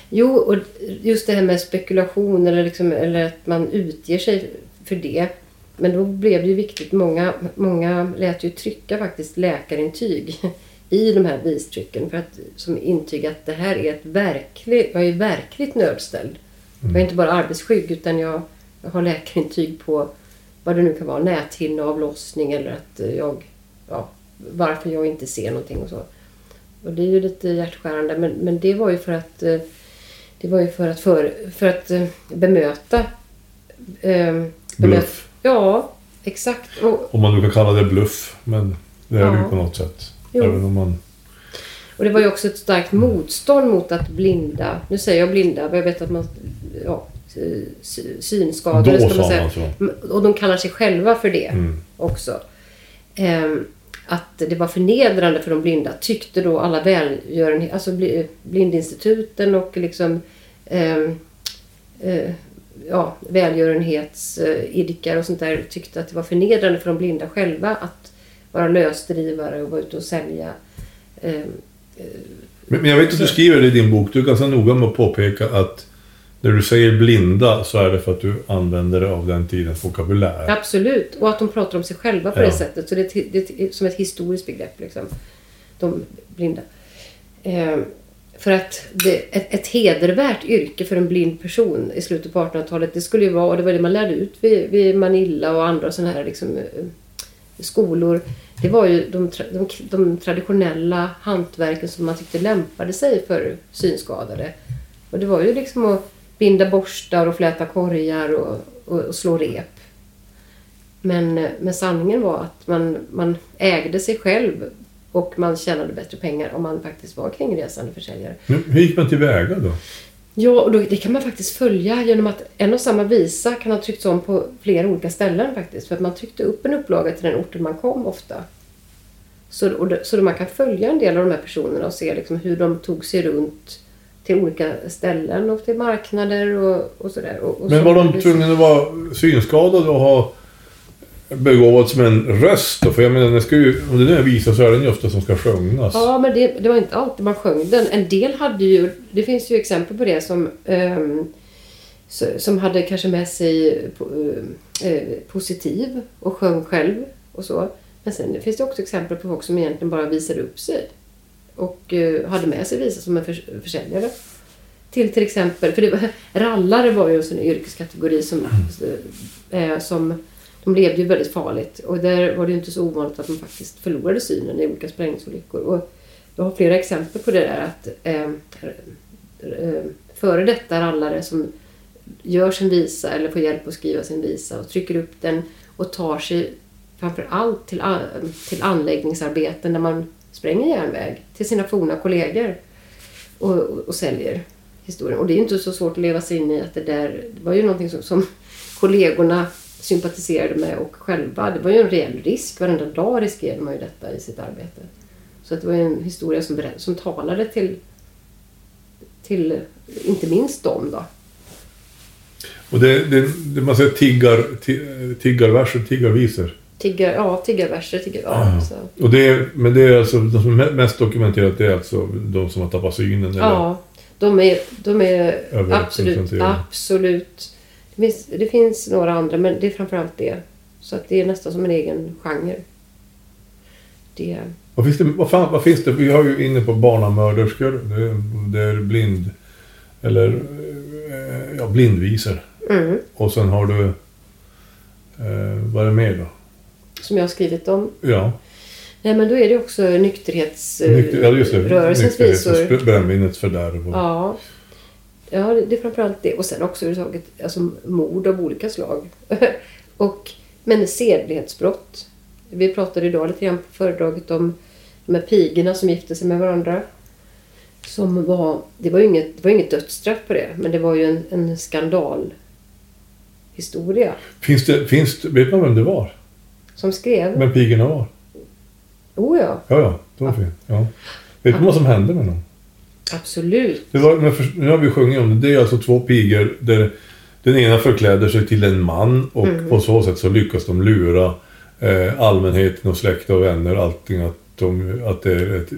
Jo, och just det här med spekulation eller, liksom, eller att man utger sig för det. Men då blev det ju viktigt. Många, många lät ju trycka faktiskt läkarintyg [laughs] i de här vistrycken för att som intyg att det här är ett verkligt, jag är verkligt nödställd. Jag är inte bara arbetsskygg utan jag, jag har läkarintyg på vad det nu kan vara, näthinneavlossning eller att jag, ja, varför jag inte ser någonting och så. Och det är ju lite hjärtskärande men, men det var ju för att eh, det var ju för att, för, för att eh, bemöta eh, Bluff. Ja, exakt. Och, Om man nu kan kalla det bluff. Men det är det Ja. ju på något sätt. Jo. Även om man... och det var ju också ett starkt motstånd mot att blinda, nu säger jag blinda, men jag vet att man, ja, synskadade Då ska man säga. man så. Och de kallar sig själva för det Mm. också. Ehm, att det var förnedrande för de blinda tyckte då alla välgörenhet, alltså bli- blindinstituten och liksom ehm, eh, ja, välgörenhetsidkare och sånt där tyckte att det var förnedrande för de blinda själva att vara lösdrivare och vara ute och sälja. ehm, Men, men jag vet att du skriver det i din bok. Du är ganska noga med att påpeka att när du säger blinda så är det för att du använder det av den tidens vokabulär. Absolut, och att de pratar om sig själva på Ja. det sättet. Så det det är som ett historiskt begrepp. Liksom. De blinda. Ehm, för att det, ett, ett hedervärt yrke för en blind person i slutet på 1800-talet, det skulle ju vara, och det var det man lärde ut vid, vid Manila och andra sådana här liksom, eh, skolor. Det var ju de, de, de traditionella hantverken som man tyckte lämpade sig för synskadade. Och det var ju liksom att binda borstar och fläta korgar och, och, och slå rep. Men, men sanningen var att man, man ägde sig själv och man tjänade bättre pengar om man faktiskt var kringresande försäljare. Men Hur gick man tillväga då? Ja, och då, det kan man faktiskt följa genom att en och samma visa kan ha tryckts om på flera olika ställen faktiskt. För att man tryckte upp en upplaga till den orten man kom ofta. Så, och det, så man kan följa en del av de här personerna och se liksom hur de tog sig runt till olika ställen och till marknader och, och sådär. Och, och Men var de tvungna att vara synskadade och ha begåvats med en röst då? För jag menar, den ska ju, om det nu är visa så är den ju ofta som ska sjungas. Ja, men det, det var inte alltid man sjöng den. En del hade ju, det finns ju exempel på det som, så- som hade kanske med sig eh, positiv och sjöng själv och så. Men sen finns det också exempel på folk som egentligen bara visade upp sig och eh, hade med sig visa som en för, försäljare. Till till exempel, för det var, [laughs] rallare var ju en sån yrkeskategori som, mm. som de levde ju väldigt farligt och där var det ju inte så ovanligt att de faktiskt förlorade synen i olika sprängningsolyckor. Och jag har flera exempel på det där att eh, eh före detta rallare som gör sin visa eller får hjälp att skriva sin visa och trycker upp den och tar sig framför allt till, till anläggningsarbeten där man spränger järnväg till sina forna kollegor och, och, och säljer historien. Och det är ju inte så svårt att leva sig in i att det där det var ju någonting som, som kollegorna sympatiserade med och själva. Det var ju en reell risk. Varenda dag riskerade man ju detta i sitt arbete. Så att det var ju en historia som, som talade till, till inte minst dem då. Och det, det, det man säger tiggar, tiggarverser, tiggarvisor. Tiggar, ja, tiggarverser, tiggar, ja. Så. Och det är, men det är alltså, de som är mest dokumenterat det är alltså de som har tappat synen? Eller? Ja, de är, de är absolut, absolut. Det finns, det finns några andra, men det är framförallt det. Så att det är nästan som en egen genre. Det, Vad, finns det, vad, fan, vad finns det? Vi har ju inne på barnamörderskor. Det, det är blind... Eller... eh, Ja, blindvisor. mm, Och sen har du... Eh, vad är det mer då? Som jag har skrivit om. Ja, Nej, men då är det också nykterhetsrörelsens nykter, ja visor. Brännvinets fördärv. och- Ja. Ja, det- är framförallt det. Och sen också överhuvudtaget alltså, mord av olika slag. [laughs] och, men sedlighetsbrott. Vi pratade idag lite grann på föredraget om de här pigorna som gifte sig med varandra. Som var, det var inget, det var inget dödsstraff på det, men det var ju en, en skandalhistoria. Finns det, finns vet man vem det var? Som skrev. Vem pigorna var? Oh ja, Ja, ja. De finns. Ja. Vet man vad som hände med dem? absolut. Det var, men för, nu har vi sjungit om det. Det är alltså två pigor där den ena förkläder sig till en man och Mm. på så sätt så lyckas de lura eh, allmänheten och släkt och vänner allting att, de, att det är ett,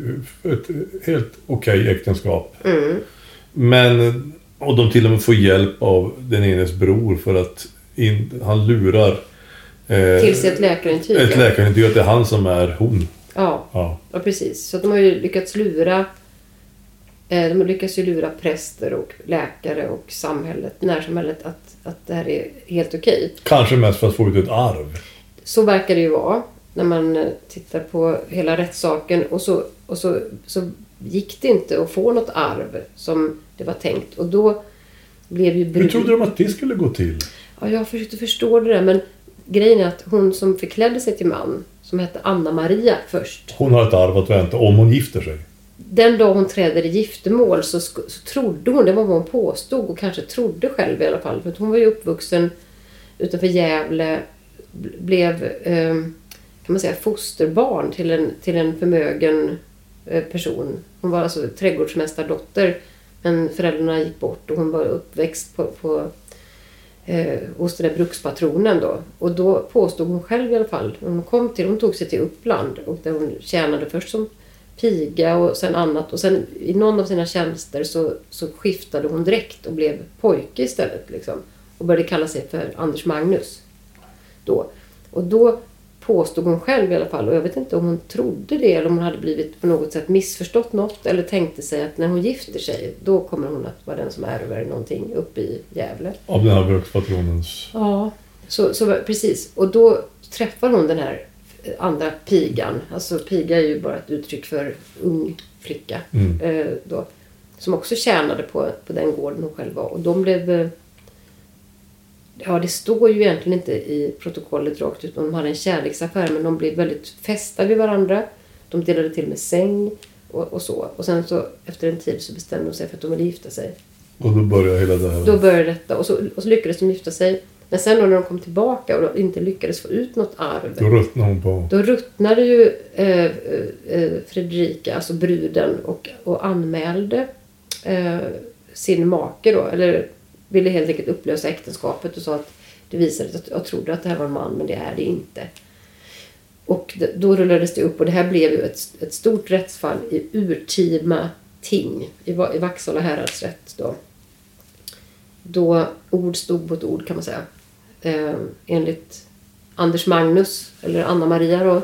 ett helt okej äktenskap. Mm. Men, och de till och med får hjälp av den enes bror för att in, han lurar eh, Till sig ett läkarintyg. ett läkarintyg att det är han som är hon. Ja. Ja. Ja, precis. Så de har ju lyckats lura eh, de har lyckats ju lura präster och läkare och samhället, närsamhället att, att det här är helt okej. Kanske mest för att få ut ett arv. Så verkar det ju vara. när man eh, tittar på hela rättssaken och så, och så, så gick det inte att få något arv som det var tänkt. Och då blev ju Hur brud... trodde de att det skulle gå till? Ja, jag försökte förstå det där men grejen är att hon som förklädde sig till man, som hette Anna-Maria först. Hon har ett arv att vänta om hon gifter sig. Den dag hon träder i giftermål så, så trodde hon, det var vad hon påstod och kanske trodde själv i alla fall. För att hon var ju uppvuxen utanför Gävle, blev eh, kan man säga fosterbarn till en, till en förmögen eh, person. Hon var alltså trädgårdsmästardotter men föräldrarna gick bort och hon var uppväxt på, på eh, hos den där brukspatronen då. Och då påstod hon själv i alla fall, hon kom till, hon tog sig till Uppland och där hon tjänade först som piga och sen annat och sen i någon av sina tjänster så, så skiftade hon direkt och blev pojke istället liksom. Och började kalla sig för Anders Magnus. Då. Och då påstod hon själv i alla fall, och jag vet inte om hon trodde det eller om hon hade blivit på något sätt missförstått något eller tänkte sig att när hon gifter sig då kommer hon att vara den som ärver någonting uppe i Gävle. Av den här brukspatronens... Ja, så, så precis. Och då träffar hon den här andra pigan. Alltså piga är ju bara ett uttryck för ung flicka. Mm. Eh, då, som också tjänade på, på den gården hon själv var. Och de blev... Ja, det står ju egentligen inte i protokollet rakt ut de hade en kärleksaffär men de blev väldigt fästa vid varandra. De delade till med säng och, och så. Och sen så efter en tid så bestämde de sig för att de ville gifta sig. Och då börjar hela det här... Då började detta och så, och så lyckades de gifta sig. Men sen då när de kom tillbaka och inte lyckades få ut något arv. Då ruttnar hon på... Då ruttnade ju eh, eh, Fredrika, alltså bruden, och, och anmälde eh, sin make då. Eller ville helt enkelt upplösa äktenskapet och sa att det visade sig att jag trodde att det här var en man men det är det inte. Och då rullades det upp och det här blev ju ett, ett stort rättsfall i urtima ting i, i Vaxholm Vaksala häradsrätt då. Då ord stod mot ord kan man säga. Eh, enligt Anders Magnus, eller Anna-Maria då,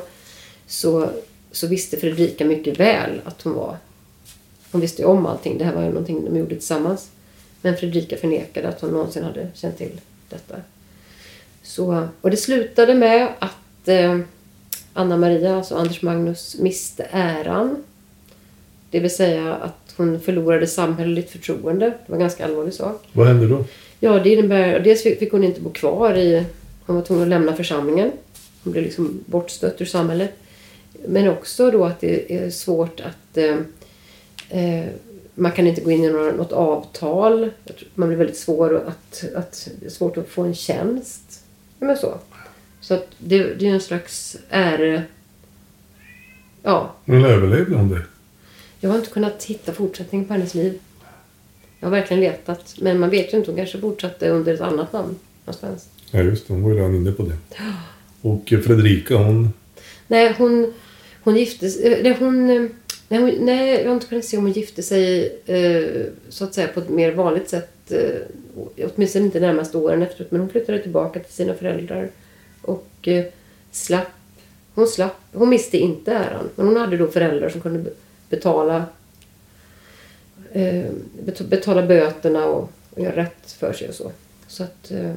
så, så visste Fredrika mycket väl att hon var... Hon visste ju om allting. Det här var ju någonting de gjorde tillsammans. Men Fredrika förnekade att hon någonsin hade känt till detta. Så, och det slutade med att eh, Anna-Maria, alltså Anders Magnus, miste äran. Det vill säga att hon förlorade samhälleligt förtroende. Det var en ganska allvarlig sak. Vad händer då? Ja, det innebär... Dels fick hon inte bo kvar i... Hon var tvungen att lämna församlingen. Hon blev liksom bortstött ur samhället. Men också då att det är svårt att... Eh, eh, man kan inte gå in i något avtal. Man blir väldigt svår att... att svårt att få en tjänst. Men så. Så att det, det är en slags ära... Ja, Men överlevde hon det? jag har inte kunnat hitta fortsättning på hennes liv. Jag har verkligen letat. Men man vet ju inte. Hon kanske fortsatte under ett annat namn någonstans. Ja, just det. Hon var ju redan inne på det. [gasps] Och Fredrika, hon... Nej, hon, hon gifte sig... Hon, eh, nej, hon, nej, jag har inte kunnat se om hon gifte sig eh, så att säga på ett mer vanligt sätt. Eh, åtminstone inte de närmaste åren efteråt. Men hon flyttade tillbaka till sina föräldrar. Och eh, slapp... Hon slapp... Hon miste inte äran. Men hon hade då föräldrar som kunde betala eh, betala böterna och, och göra rätt för sig och så. Så att... Eh,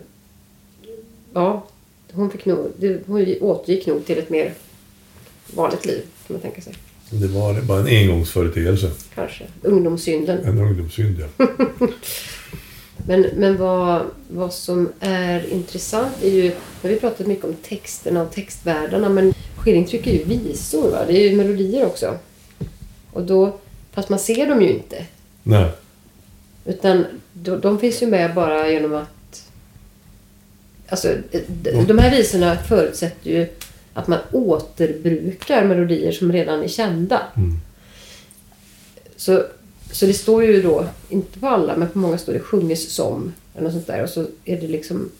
ja, hon, fick nog, det, hon återgick nog till ett mer vanligt liv, kan man tänka sig. Det var bara en engångsföreteelse. Kanske. Ungdomssynden. En ungdomssynd, ja. [laughs] Men, men vad, vad som är intressant är ju... Nu har vi pratat mycket om texterna och textvärldarna, men skillingtryck är ju visor, va? Det är ju melodier också. Och då... Fast man ser dem ju inte. Nej. Utan de, de finns ju med bara genom att... Alltså, de, de här visorna förutsätter ju att man återbrukar melodier som redan är kända. Mm. Så, så det står ju då, inte på alla, men på många står det sjunges som. Eller något sånt där. Och så är det liksom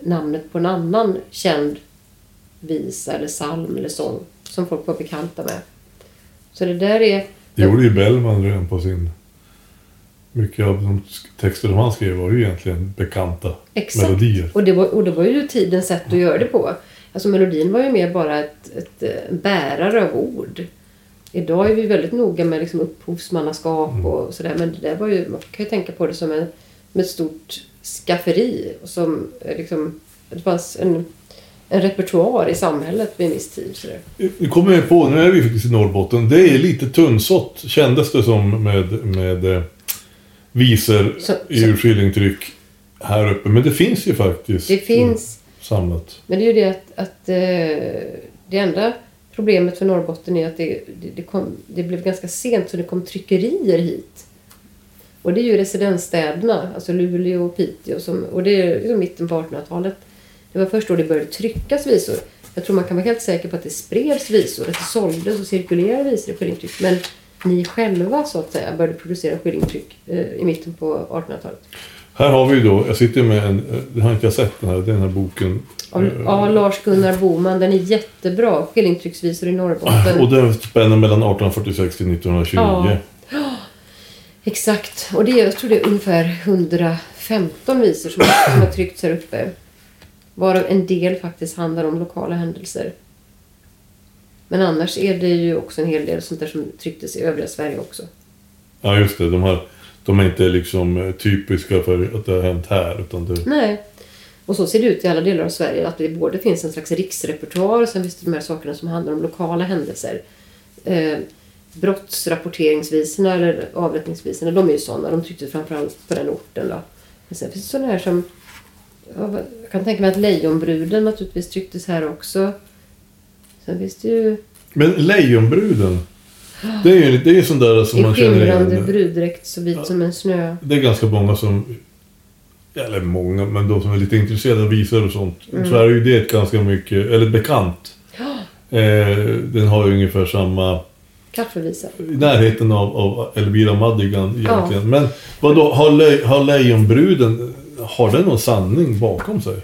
namnet på en annan känd visa eller psalm eller sång som folk var bekanta med. Så det där är... Det gjorde ju Bellman redan på sin... Mycket av de texter som han skrev var ju egentligen bekanta Exakt. melodier. Och det, var, och det var ju tidens sätt att göra det på. Alltså melodin var ju mer bara ett, ett, eh, bärare av ord. Idag är vi väldigt noga med liksom upphovsmannaskap och sådär. Men det där var ju, man kan ju tänka på det som, en, som ett stort skafferi. Och som eh, liksom, det fanns en, en repertoar i samhället vid en viss tid. Sådär. Nu kommer jag på, nu är vi faktiskt i Norrbotten. Det är lite tunnsått kändes det som med, med eh, visor i urskillingtryck här uppe. Men det finns ju faktiskt Det finns, samlat. men det är ju det att, att eh, det enda problemet för Norrbotten är att det, det, det, kom, det blev ganska sent så det kom tryckerier hit. Och det är ju residensstäderna, alltså Luleå och Piteå, som, och det är liksom mitten på 1800-talet. Det var först då det började tryckas visor. Jag tror man kan vara helt säker på att det spreds visor, att det såldes och cirkulerade visor i skillingtryck. Men ni själva så att säga började producera skillingtryck eh, i mitten på 1800-talet. Här har vi då, jag sitter med en, det har inte jag sett den här, den här boken. Av, Eh, ja, Lars-Gunnar Boman, den är jättebra. Skillingtrycksvisor i Norrbotten. Och den spänner mellan 1846 till 1929. Ja. Exakt. Och det jag tror det är ungefär 115 visor som, som har tryckts här uppe. Varav en del faktiskt handlar om lokala händelser. Men annars är det ju också en hel del sånt där som trycktes i övriga Sverige också. Ja, just det. De, här, de är inte liksom eh, typiska för att det har hänt här. Utan det, Nej. Och så ser det ut i alla delar av Sverige. Att det både finns en slags riksrepertoar och sen finns det de här sakerna som handlar om lokala händelser. Eh, brottsrapporteringsvisorna eller avrättningsvisorna, de är ju sådana. De trycktes framförallt på den orten. Då. Men sen finns det sådana här som... Jag kan tänka mig att Lejonbruden naturligtvis trycktes här också. Sen finns det ju Men Lejonbruden. Det är ju det är ju sån där som i man känner igen. bruddräkt så vit som en snö. Det är ganska många som... Eller många, men de som är lite intresserade av visor och sånt. Mm. Så är ju det ganska mycket, eller bekant. Eh, den har ju ungefär samma, Kaffevisa. i närheten av, av Elvira Madigan Ja. egentligen. Men vad då har, le, har Lejonbruden, har den någon sanning bakom sig?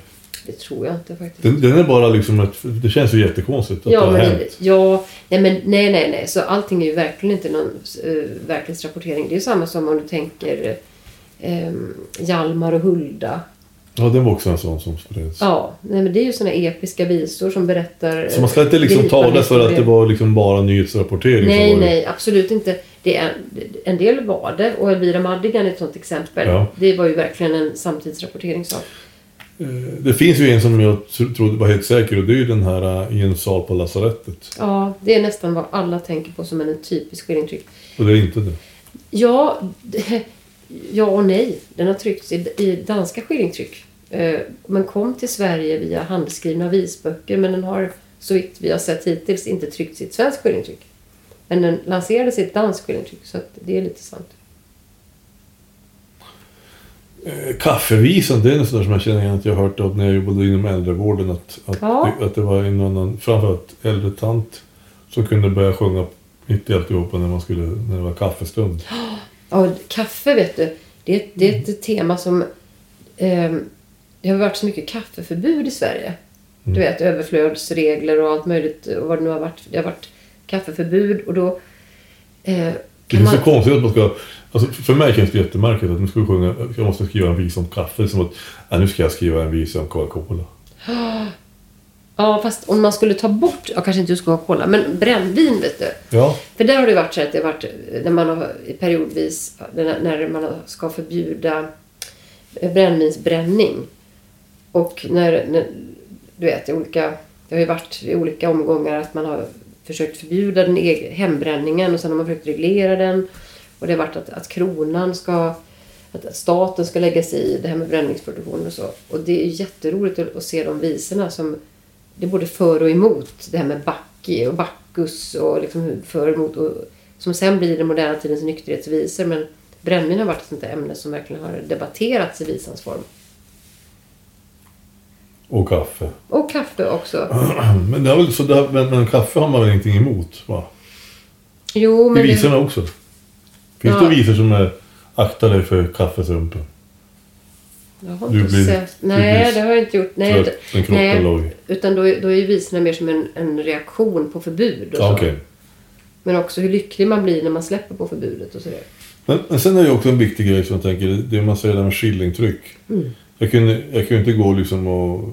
Det tror jag inte faktiskt. Den, den är bara liksom ett, det känns ju jättekonstigt att Ja, det har men hänt. det, ja, nej, men nej, nej, nej. Så allting är ju verkligen inte någon uh, verklighetsrapportering. Det är ju samma som om du tänker eh, Hjalmar och Hulda. Ja, den var också en sån som spreds. Ja, nej, men det är ju såna episka visor som berättar... Så man ska inte liksom gripande ta det för att det var liksom bara nyhetsrapportering? Nej, det. nej, absolut inte. Det är, en del var det och Elvira Madigan är ett sånt exempel. Ja. Det var ju verkligen en samtidsrapporteringssak. Eh, Det finns ju en som jag tro- trodde var helt säker och det är ju den här eh, i en sal på lasarettet. Ja, det är nästan vad alla tänker på som en typisk skillingtryck. Och det är inte det. Ja, [laughs] ja och nej. Den har tryckts i, i danska skillingtryck. Eh, Men kom till Sverige via handskrivna visböcker. Men den har, så vitt vi har sett hittills, inte tryckts i ett svenskt skillingtryck. Men den lanserades i ett danskt skillingtryck, så att det är lite sant. Eh, Kaffevisan, det är där som jag känner igen att jag har hört av när jag jobbade inom äldrevården. Att, att, Ja. det, att det var en annan, framförallt äldre tant som kunde börja sjunga mitt i alltihopa när, man skulle, när det var kaffestund. [gasps] Ja, kaffe vet du. Det är, det är ett tema som... ehm, det har varit så mycket kaffeförbud i Sverige. Du vet, överflödsregler och allt möjligt. Och vad det nu har varit. Det har varit kaffeförbud och då... Eh, Det är man, så konstigt att man ska... Alltså för mig känns det jättemärkligt att nu ska vi sjunga, jag måste skriva en visa om kaffe. Som att, ja, nu ska jag skriva en visa om Coca-Cola. ja, fast om man skulle ta bort, ja, kanske inte just Coca-Cola, men brännvin vet du. Ja, För där har det varit så att det har varit när man har periodvis när man ska förbjuda brännvinsbränning. Och när, när du vet, olika, det har ju varit i olika omgångar att man har försökt förbjuda den egen, hembränningen och sen har man försökt reglera den. Och det har varit att, att kronan ska, att staten ska lägga sig i det här med bränningsproduktion och så. Och det är jätteroligt att, att se de visorna som, det är både för och emot det här med Bacchi och Bacchus och liksom för och emot. Och, som sen blir den moderna tidens nykterhetsvisor. Men brännvin har varit ett sånt där ämne som verkligen har debatterats i visans form och kaffe. Och kaffe också. [clears throat] Men, det är väl så där, men, men kaffe har man väl ingenting emot? Va? Jo, I men... visorna också. Finns Ja. det visor som är akta dig för kaffesumpen? Jag har inte blir- sett. Nej, det har jag inte gjort. Nej, Trött nej. Utan då, då är ju visorna mer som en, en reaktion på förbud. Och Ja, så. okej. Men också hur lycklig man blir när man släpper på förbudet och sådär. Men, men sen är det också en viktig grej som jag tänker, det man säger där med skillingtryck. Mm. Jag kunde, jag kunde inte gå liksom och,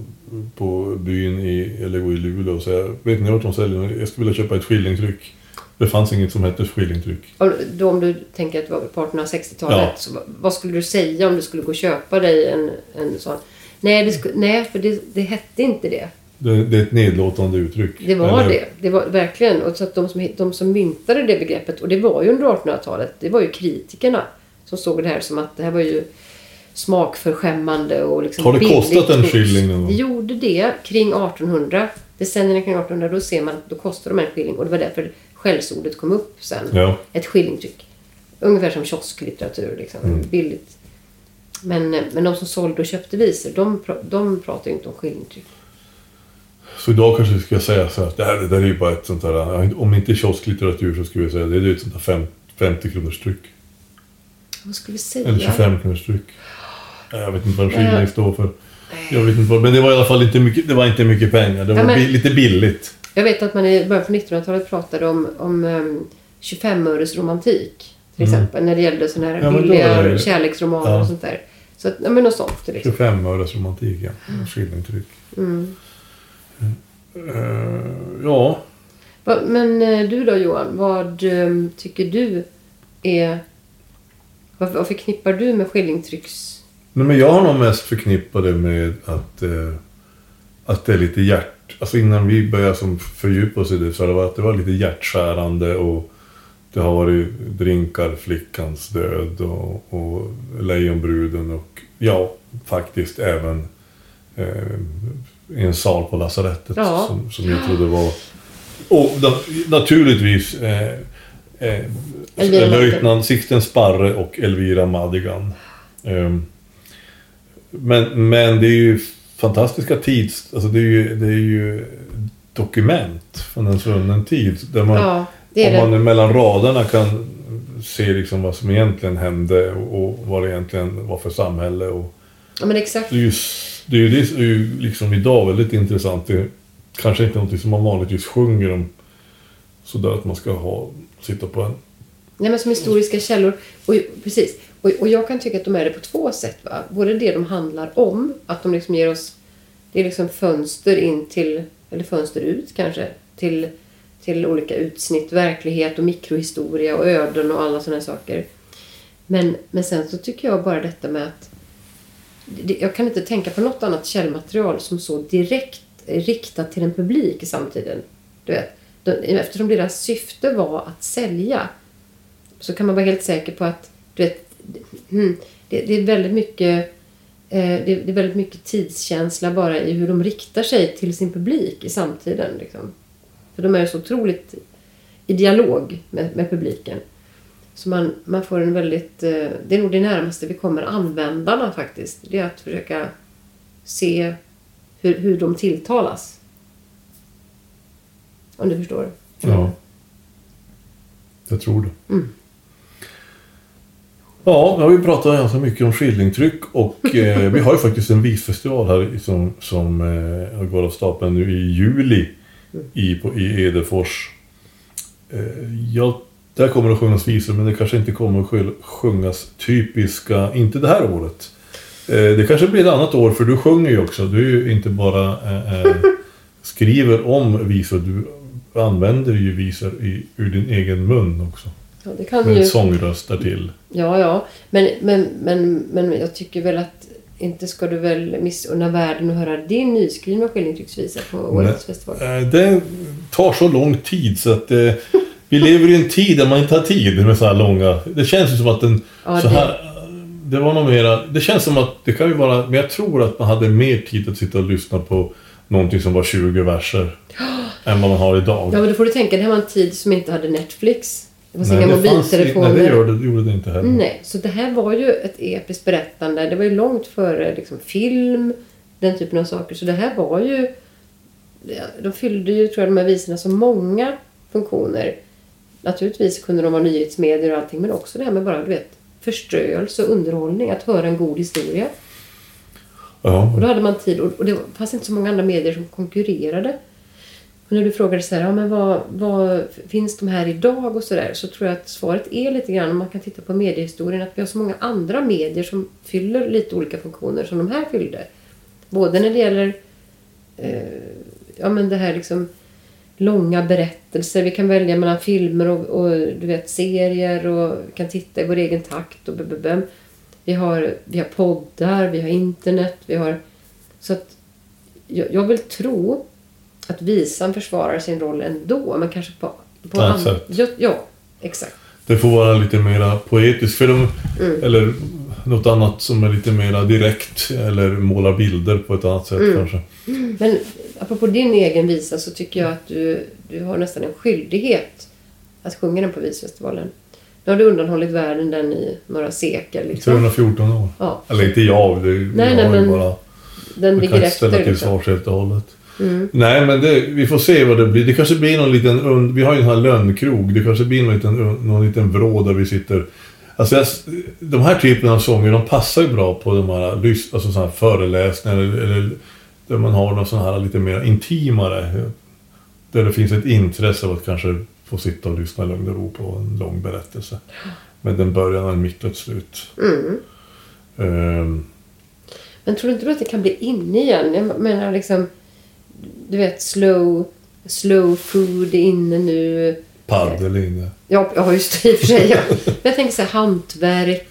på byn i, eller gå i Luleå och säga, vet ni vad de säljer? Jag skulle vilja köpa ett skillingtryck. Det fanns inget som hette skillingtryck. Och då om du tänker att det var på 1860-talet. Ja. Så vad- vad skulle du säga om du skulle gå och köpa dig en, en sån? Nej, det sku, nej för det, det hette inte det. Det, det är ett nedlåtande uttryck. Det var Eller- det. Det var verkligen. Och så att de som, de som myntade det begreppet, och det var ju under 1800-talet, det var ju kritikerna som såg det här som att det här var ju smakförskämmande och liksom Har det billigt kostat en skilling någon gång? Det gjorde det kring 1800. Decennierna kring 1800, då ser man då kostade de en skilling. Och det var därför skällsordet kom upp sen. Ja. Ett skillingtryck. Ungefär som kiosklitteratur. Liksom. Mm. Billigt. Men, men de som sålde och köpte visor, de, de pratar ju inte om skillingtryck. Så idag kanske vi ska säga så att det, här, det där är ju bara ett sånt där, om inte kiosklitteratur så skulle vi säga det är ett sånt fem, 50 kronors tryck. Vad ska vi säga? Eller 25 kronors tryck. Jag vet inte vad en skilling Ja. står för. Jag vet inte vad, men det var i alla fall inte mycket, det var inte mycket pengar. Det var Ja, men- bi, lite billigt. Jag vet att man i början på 1900-talet pratade om, om um, 25-öres romantik. Till exempel när det gällde sådana här Mm. Ja, billiga kärleksromaner Ja. och sånt där. Så att, ja men något sånt. Liksom. 25 öres romantik, ja. Skillingtryck. Mm. Eh, ja, Men eh, du då Johan, vad um, tycker du är... Vad, vad förknippar du med skillingtrycks... Nej, men jag har nog mest förknippat det med att, eh, att det är lite hjärt... Alltså innan vi började som fördjupa oss i det så det varit, det var lite hjärtskärande och det har varit drinkar, flickans död och, och lejonbruden och ja, faktiskt även eh, en sal på lasarettet Ja. som, som jag trodde var... [gasps] Och na, naturligtvis eh, eh, Madigan. löjtnant Sixten Sparre och Elvira Madigan. Ehm, men, men det är ju fantastiska tids... Alltså det är ju, det är ju dokument från en svunnen tid. Där man, Ja, om det. man mellan raderna kan se liksom vad som egentligen hände och, vad det egentligen var för samhälle. Och Ja men exakt. det är ju, det är ju, det är ju liksom idag väldigt intressant. Det är kanske inte något som man vanligtvis sjunger om. Sådär att man ska ha, sitta på en Nej, men som historiska källor. Och, precis. Och, och jag kan tycka att de är det på två sätt. Va? Både det de handlar om, att de liksom ger oss... Det är liksom fönster in till, eller fönster ut kanske, till, till olika utsnitt, verklighet och mikrohistoria och öden och alla sådana saker. Men, men sen så tycker jag bara detta med att... Det, jag kan inte tänka på något annat källmaterial som så direkt är riktat till en publik i samtiden. Du vet, de, eftersom deras syfte var att sälja så kan man vara helt säker på att du vet, det, det är väldigt mycket eh, det, det är väldigt mycket tidskänsla bara i hur de riktar sig till sin publik i samtiden. Liksom. För de är så otroligt i dialog med, med publiken. Så man, man får en väldigt... Eh, det är nog det närmaste vi kommer användarna faktiskt. Det är att försöka se hur, hur de tilltalas. Om du förstår. Ja. Jag tror det. Mm. Ja, nu har vi pratat ganska mycket om skillingtryck och eh, [laughs] vi har ju faktiskt en visfestival här som, som eh, går av stapeln nu i juli i, på, i Edefors. Eh, ja, där kommer det att sjungas visor men det kanske inte kommer att sjung- sjungas typiska, inte det här året. Eh, det kanske blir ett annat år för du sjunger ju också. Du är ju inte bara eh, eh, skriver om visor, du använder ju visor i, ur din egen mun också. Ja, det kan Med ju... en sångröst därtill. Ja, ja. Men, men, men, men jag tycker väl att inte ska du väl missunna världen att höra din nyskrivna skillingtrycksvisa på årets festival? Eh, Det tar så lång tid så att eh, vi lever i en tid där man inte har tid med så här långa... Det känns ju som att den... Ja, så det- här, det var nog mera... Det känns som att det kan ju vara... Men jag tror att man hade mer tid att sitta och lyssna på någonting som var 20 verser [gasps] än vad man har idag. Ja, men då får du tänka, det här var en tid som inte hade Netflix. Det fanns Nej, inga mobiltelefoner. Nej, det gjorde det, gjorde det inte heller. Nej, så det här var ju ett episkt berättande. Det var ju långt före liksom, film, den typen av saker. Så det här var ju... De fyllde ju, tror jag, de här visorna så många funktioner. Naturligtvis kunde de vara nyhetsmedier och allting, men också det här med bara, du vet, förströelse och underhållning. Att höra en god historia. Ja. Och då hade man tid och det fanns inte så många andra medier som konkurrerade. Och när du frågade så här, ja men vad, vad finns de här idag och så där, så tror jag att svaret är lite grann, om man kan titta på mediehistorien, att vi har så många andra medier som fyller lite olika funktioner som de här fyllde. Både när det gäller eh, ja men det här liksom långa berättelser, vi kan välja mellan filmer och, och du vet serier och vi kan titta i vår egen takt och. Vi har, vi har poddar, vi har internet, vi har... Så att jag, jag vill tro att visan försvarar sin roll ändå, men kanske på... På an- sätt. Ja, ja, exakt. Det får vara lite mera poetiskt. För de, Mm. Eller något annat som är lite mera direkt. Eller målar bilder på ett annat sätt Mm. kanske. Men apropå din egen visa så tycker jag att du, du har nästan en skyldighet att sjunga den på visfestivalen. Nu har du undanhållit världen den i några sekel. Liksom. 314 år. Ja, Eller inte jag, det, Nej, jag nej, men bara... den ligger kan inte ställa efter. till Liksom. svars helt och hållet. Mm. Nej, men det, vi får se vad det blir. Det kanske blir någon liten... Vi har ju den här lönnkrog. Det kanske blir någon liten, någon liten vrå där vi sitter. Alltså, jag, de här typen av sånger, de passar ju bra på de här, alltså såna här föreläsningar eller, eller där man har någon sån här lite mer intimare. Där det finns ett intresse av att kanske få sitta och lyssna i lugn och ro på en lång berättelse. Med en början, en mitt och ett slut. Mm. Ehm, Men tror du inte att det kan bli inne igen? Jag menar liksom, du vet slow, slow food inne nu. paddel inne. Ja, ja just det i och för sig. Ja. Men [laughs] jag tänker så här hantverk.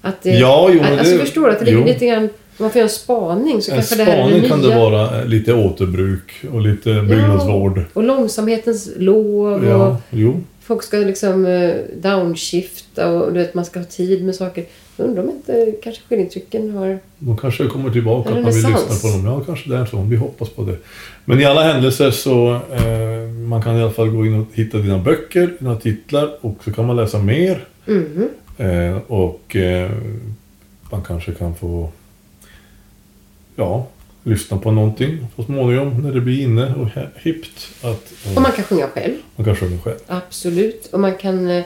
Att det, Ja, jo, alltså det- förstår du att det ligger jo. lite grann... Om man får göra en spaning så En kanske det här är det spaning nya. kan det vara eh, lite återbruk och lite byggnadsvård. Och långsamhetens lov och Ja, jo. folk ska liksom eh, downshifta och du vet, man ska ha tid med saker. Undrar om inte kanske skiljeintrycken har... De kanske kommer tillbaka, att man vill lyssna på dem. Ja, kanske så. Vi hoppas på det. Men i alla händelser så eh, man kan i alla fall gå in och hitta dina böcker, dina titlar och så kan man läsa mer. Mhm. Eh, och eh, man kanske kan få ja, lyssna på någonting så småningom när det blir inne och hippt. Att eh, Och man kan sjunga själv. man kan sjunga själv. Absolut. Och man kan eh,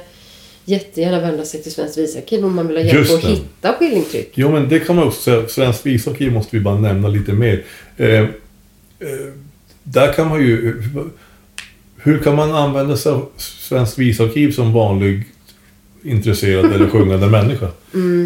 jättegärna vända sig till Svenskt visarkiv om man vill ha hjälp att hitta skiljeintryck. Jo, men det kan man också säga. Svensk visarkiv måste vi bara nämna lite mer. Eh, eh, där kan man ju... Hur kan man använda sig av Svensk visarkiv som vanlig intresserad eller [laughs] sjungande människa?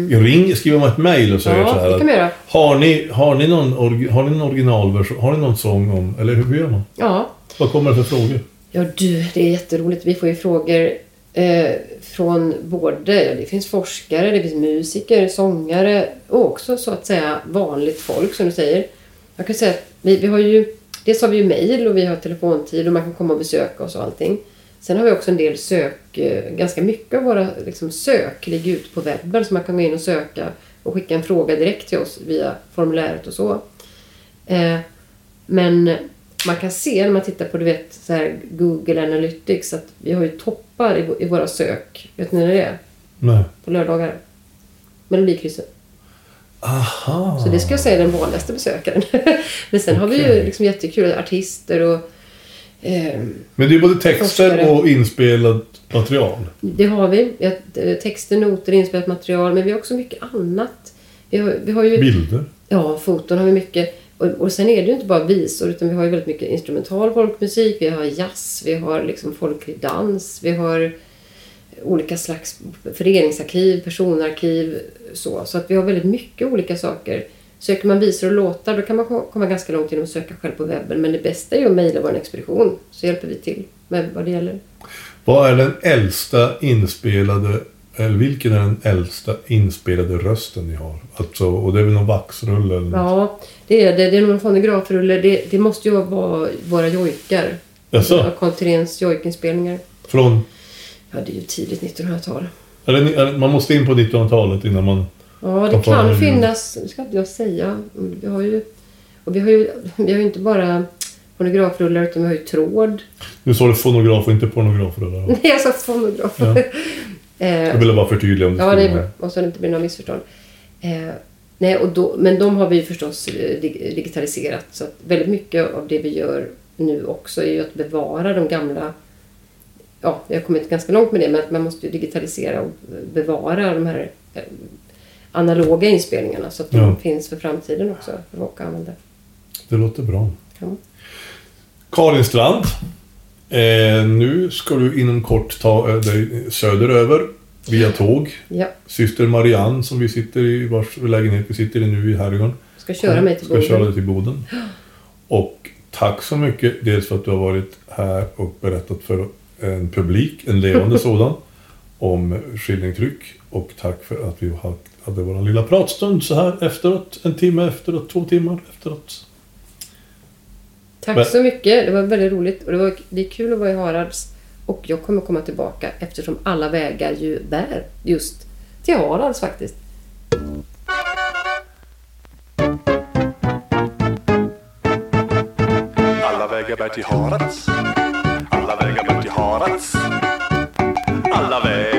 Ring, skriver man ett mejl och säger Mm. Ja, så här att, har ni, har, ni någon, har ni någon originalversion? Har ni någon sång om... Eller hur gör man? Ja. Vad kommer det för frågor? Ja du, det är jätteroligt. Vi får ju frågor eh, från både, det finns forskare, det finns musiker, sångare och också så att säga vanligt folk som du säger. Jag kan säga att vi, vi har ju, dels har vi ju mejl och vi har telefontid och man kan komma och besöka oss och allting. Sen har vi också en del sök, eh, ganska mycket av våra liksom, sök ligger ute på webben så man kan gå in och söka och skicka en fråga direkt till oss via formuläret och så. Eh, men man kan se när man tittar på du vet, så här Google Analytics att vi har ju toppar i, i våra sök. Vet ni när det är? Nej. På lördagar. Melodikrysset. Aha. Så det ska jag säga är den vanligaste besökaren. [laughs] Men sen har vi ju liksom jättekul artister och ehm, Men det är både texter Forskare. och inspelat material. Det har vi. eh, texter, noter, inspelat material. Men vi har också mycket annat. Vi har, vi har ju... Bilder. Ja, foton har vi mycket. Och, och sen är det ju inte bara visor utan vi har ju väldigt mycket instrumental folkmusik, vi har jazz, vi har liksom folklig dans, vi har olika slags föreningsarkiv, personarkiv. Så, så att vi har väldigt mycket olika saker. Söker man visor och låtar då kan man ko- komma ganska långt genom att söka själv på webben. Men det bästa är ju att mejla vår expedition så hjälper vi till med vad det gäller. Vad är den äldsta inspelade, eller vilken är den äldsta inspelade rösten ni har? Alltså, och det är väl någon vaxrulle eller något? Ja, det är det. Det är nog en fonografrulle. Det, det måste ju vara våra jojkar. Jaså? Carl Théréns jojkinspelningar. Från, Ja, det är ju tidigt 1900-tal. eller, eller, man måste in på 1900-talet innan man... Ja, det kan det? finnas. Det ska inte jag säga. Vi har ju, och vi har ju, vi har ju inte bara fonografrullar utan vi har ju tråd. Nu står det fonograf och inte pornografrullar. [laughs] Nej, jag sa fonograf. Ja. [laughs] eh, Jag ville bara förtydliga om det ja, det är bra. Och så det inte blir några missförstånd. Eh, nej, och då, men de har vi förstås eh, dig- digitaliserat. Så att väldigt mycket av det vi gör nu också är ju att bevara de gamla Ja, vi har kommit ganska långt med det, men att man måste ju digitalisera och bevara de här eh, analoga inspelningarna så att de Ja. finns för framtiden också för att använda. Det låter bra. Ja. Karin Strand. Eh, nu ska du inom kort ta dig söderöver via tåg. Ja, Syster Marianne som vi sitter i, vars lägenhet vi sitter i nu i Herrgården. ska köra mig till Ska köra Boden. dig till Boden. Och tack så mycket. Dels för att du har varit här och berättat för en publik, en levande [laughs] sådan, om skillingtryck. Och tack för att vi ha- hade vår lilla pratstund så här efteråt. En timme efteråt, två timmar efteråt. Tack Men- så mycket. Det var väldigt roligt. Och det, var, det är kul att vara i Harads. Och jag kommer komma tillbaka eftersom alla vägar ju bär just till Harads faktiskt. Alla vägar bär till Harads. Alla vägar bär till Harads. Alla vägar